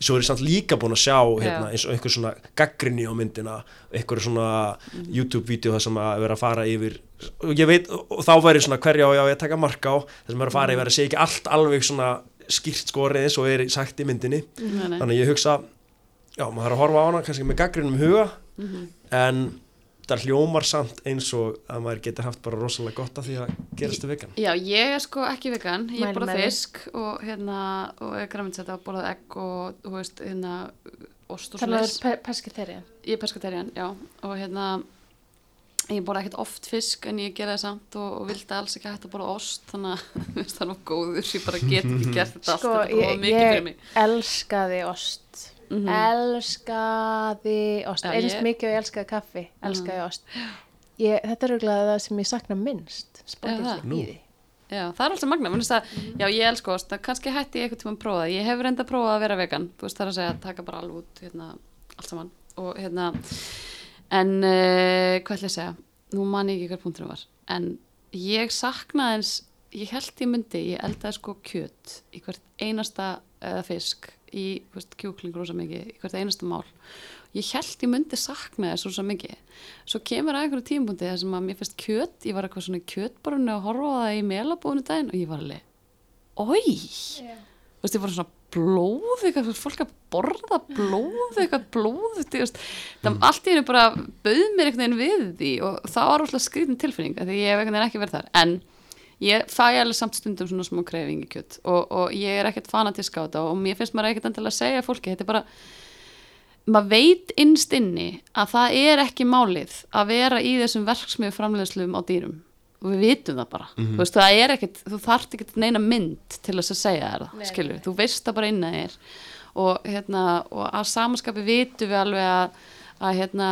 svo er ég samt líka búin að sjá hérna, eins og einhver svona gaggrinni á myndina einhver svona Mhm. YouTube-vídeó það sem að vera að fara yfir og ég veit, og, þá væri svona hverja á ég á ég að taka marka á. Það sem er að fara yfir að segja ekki allt alveg svona skýrt skorið eins og er sagt í myndinni. Nei, nei. þannig að ég hugsa já, maður þarf að horfa á hana kannski með gaggrinum huga. Mhm. en það hljómar samt eins og að maður getur haft bara rosalega gott að því að gerast þið vegan. Já, ég er sko ekki vegan, ég með því. fisk og hérna, og er græminsætt að borða egg og, þú veist, hérna, ost og þannig að það er pesketerið Ég er pescaterian, já, og hérna, ég borða ekkert oft fisk en ég gera það samt og, og vildi alls ekki hægt að borða ost, þannig að það nú góður, ég bara get ekki gert þetta allt, sko, þetta er ég, mikið fyrir ég mig. elskaði ost. Mhm. elskaði ost. Já, einst ég- mikið og ég elskaði kaffi elskaði ost. Ég, þetta er auðvitað það sem ég sakna minnst Nú. í því. Já, það er alltaf magna, mér finnst það, já, ég elska ost, kannski hætti ég eitthvað tíma að prófa það, ég hef reynda að prófa að vera vegan, þú veist, það er að segja að taka bara alveg út, hérna, allt saman, og hérna, en uh, hvað ætla ég að segja, nú man ég ekki hver punktur var, en ég saknaði eins, ég held ég myndi, ég eldaði sko kjöt í hvert einasta eða fisk, í, veist, kjúklingur rosa mikið, í hvert einasta mál, ég held ég myndi sakna þess rosa mikið. Svo kemur að einhverju tímpunkti þar sem að mér finnst kjöt, ég var eitthvað svona í kjötborunni og horfa á það í melabúinu daginn og ég var alveg, oi þú veist, ég var svona blóð eitthvað, fólk að borða blóð eitthvað blóð, veist. Það allt í henni bara bauð mér einhvern veginn við því og það var alltaf skritin tilfinning því ég hef einhvern veginn ekki verið þar, en ég fæ alveg samt stundum svona smá kreyfingi kjöt og, og ég er ekkert fanatísk á þetta og mér finnst maður ekkert endilega að segja fólki, þetta er bara maður veit innst inni að það er ekki málið að vera í þessum verksmiðu framleiðslum á dýrum við vitum það bara. Þú veist, það er ekkert, þú þarft ekkert neina mynd til þess að segja það, Nei, skilur nei. þú veist það bara innan þér. Og, hérna, og að samanskapi vitum við alveg að að hérna,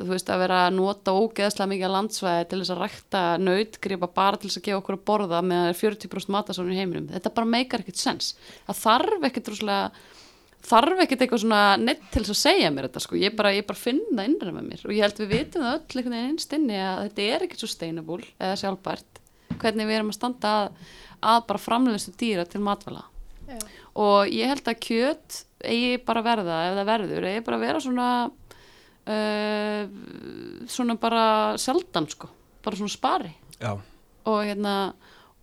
þú veist, að vera að nota ógeðslega mikið landsvæði til þess að rækta nautgripa bara til þess að gefa okkur að borða með 40% matasónu í heiminum. Þetta bara meikar ekkert sens. Það þarf ekkert rúslega þarf ekkert eitthvað svona neitt til þess að segja mér þetta sko, ég bara, ég bara finn það innra með mér. Og ég held við vitum það öll einhvern veginn innst inni að þetta er ekkert sustainable eða sjálfbært, hvernig við erum að standa að, að bara framleiðstu dýra til matvæla. Já. og ég held að kjöt eigi bara verða, ef það verður eigi bara vera svona uh, svona bara sjaldan sko, bara svona spari. Já, og hérna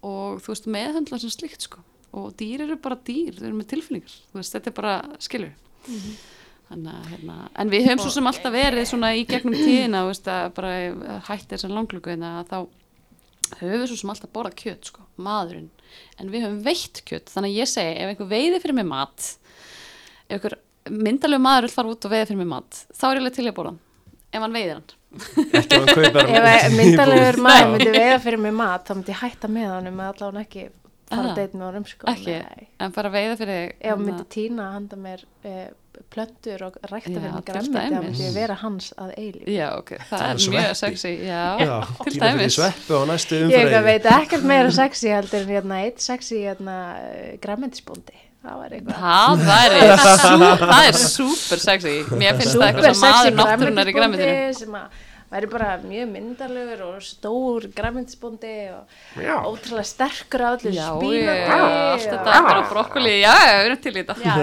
og þú veist meðhöndla sem slíkt sko og dýr eru bara dýr, þau eru með tilfinningar. Þú veist, þetta er bara skilur þannig að hérna, en við höfum svo sem alltaf verið svona í gegnum tíðina þú veist að bara hætti þess að langlöku hérna að þá höfum við svo sem alltaf borðað kjöt sko, maðurinn. En við höfum veitt kjöt, þannig að ég segi ef einhver veiði fyrir mig mat ef einhver myndalegu maður vil fara út og veiði fyrir mig mat þá er ég alveg til að borða hann. ef hann veiðir hann. Ef hann hann í maður myndi veiða fyrir mig mat þá myndi ég hætta með honum með allavega ekki fara að deyta með honum sko ekki, Nei. en bara veiða fyrir ef hann hérna, myndi tína handa mér uh, plöntur og rækta fyrir mig til græmiti þá myndi ég vera hans að eilíf já, ok, það Það er er mjög sveppi. sexy. Já, Já, til dæmis. sveppu á næstu ég veit ekkert meira sexy heldur en hérna, eitt sexy hérna, græmitisbóndi það var eitthvað. Það það er super sexy. Mér finnst það eitthvað sem maður náttúrunar í grænmetisbóndi sem að væri bara mjög myndalegur og stór græmitisbóndi og Já. ótrúlega sterkur já, spínati ég, allt þetta bara brokkoli. Já, við erum til í þetta. Já,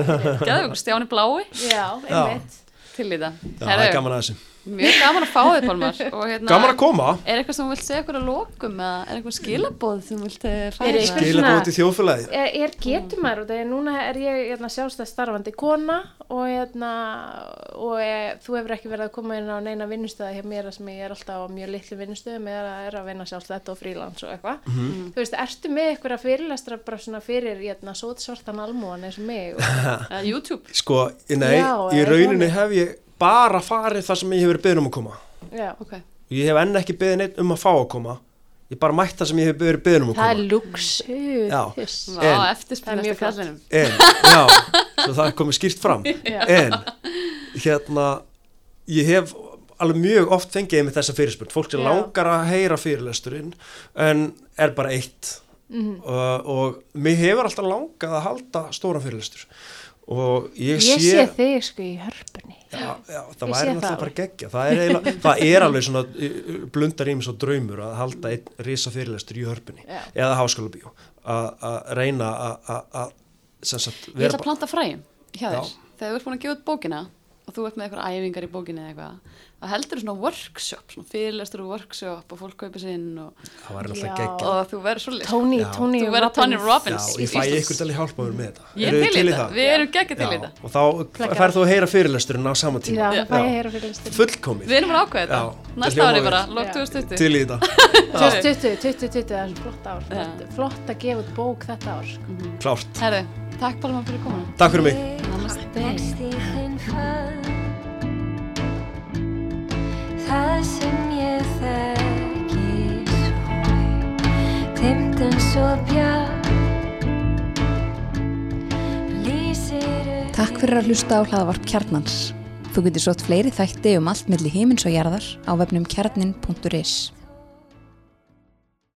Gæðu Stjáni Blái. Já, einmitt. Til í þetta. Það er gaman að þessu mjög gaman að fá þig Pálmar. Og hérna, Gaman að koma. er eitthvað sem þú vilt segja okkur að lokum eða er eitthvað skilabóð sem þú vilt eh, Er færa eitthvað- Skila svona- bóti í þjóðfélagi er, er getur maður og þegar núna er ég hérna, sjálfstæð starfandi kona og, hérna, og e, þú hefur ekki verið að koma inn á neina vinnustöða hjá mér sem ég er alltaf á mjög litlu vinnustöðum eða er að vinna sjálfstætt og frílans og eitthvað. Þú veist, ertu með eitthvað fyrirlestra bara svona fyrir hérna, sótsvartan almúan eins og mig og, Eh, YouTube? Sko, nei, Já, í rauninni hef ég bara farið þar sem ég hef verið beðin um að koma. Já. ok, Ég hef enn ekki beðin einn um að fá að koma. Ég bara mætt það sem ég hef verið beðin um að það er koma luxus Það er mjög eftir flott. kallinum En, já, svo það er komið skýrt fram. Já. En, hérna Ég hef alveg mjög oft fengið með þessa fyrirspurn. Fólk sem Já. langar að heyra fyrirlesturinn En er bara eitt. Mhm. og, og mér hefur alltaf langað að halda stóran fyrirlestur. Og ég, ég sé þig sko í hörpunni Já, já, það Ég væri náttúrulega bara geggja það er, eiginlega, það er alveg svona uh, blundar ímis og draumur að halda einn risa fyrirlestur í hörpunni eða háskóla bíó að reyna að- sagt ég vera ætla að planta fræjum hjá þér. Þegar þú ert búin að gefa út bókina og þú ert með eitthvað æfingar í bókinni eða eitthvað þá heldur svona workshop, svona fyrirlestur og workshop og fólk kaupir sinn og, það Já. og þú verður svo list Tony, Já. Tony þú verður Tony Já, Robbins ég fæ ykkur til í hjálpa mér með þetta. Ég Eruð er þið til í þetta, við erum geggja til í Já, þetta og þá færð þú að heyra fyrirlesturinn á sama já, tíma það fæ ég að heyra fyrir listin fullkomið. Við erum bara ákveðið Já, þetta, það næsta ári bara, Já. lók 2020 til í þetta 2020, 2020, það er svo flott ár. Já. flott, flott að gefa út bók þetta ár sko. klárt, herri, takk Pálmar fyrir komuna. Takk fyrir mig Takk fyrir að hlusta á hlaðavarp Kjarnans. Þú getur sótt fleiri þætti um allt milli himins og jarðar á vefnum kjarnin.is.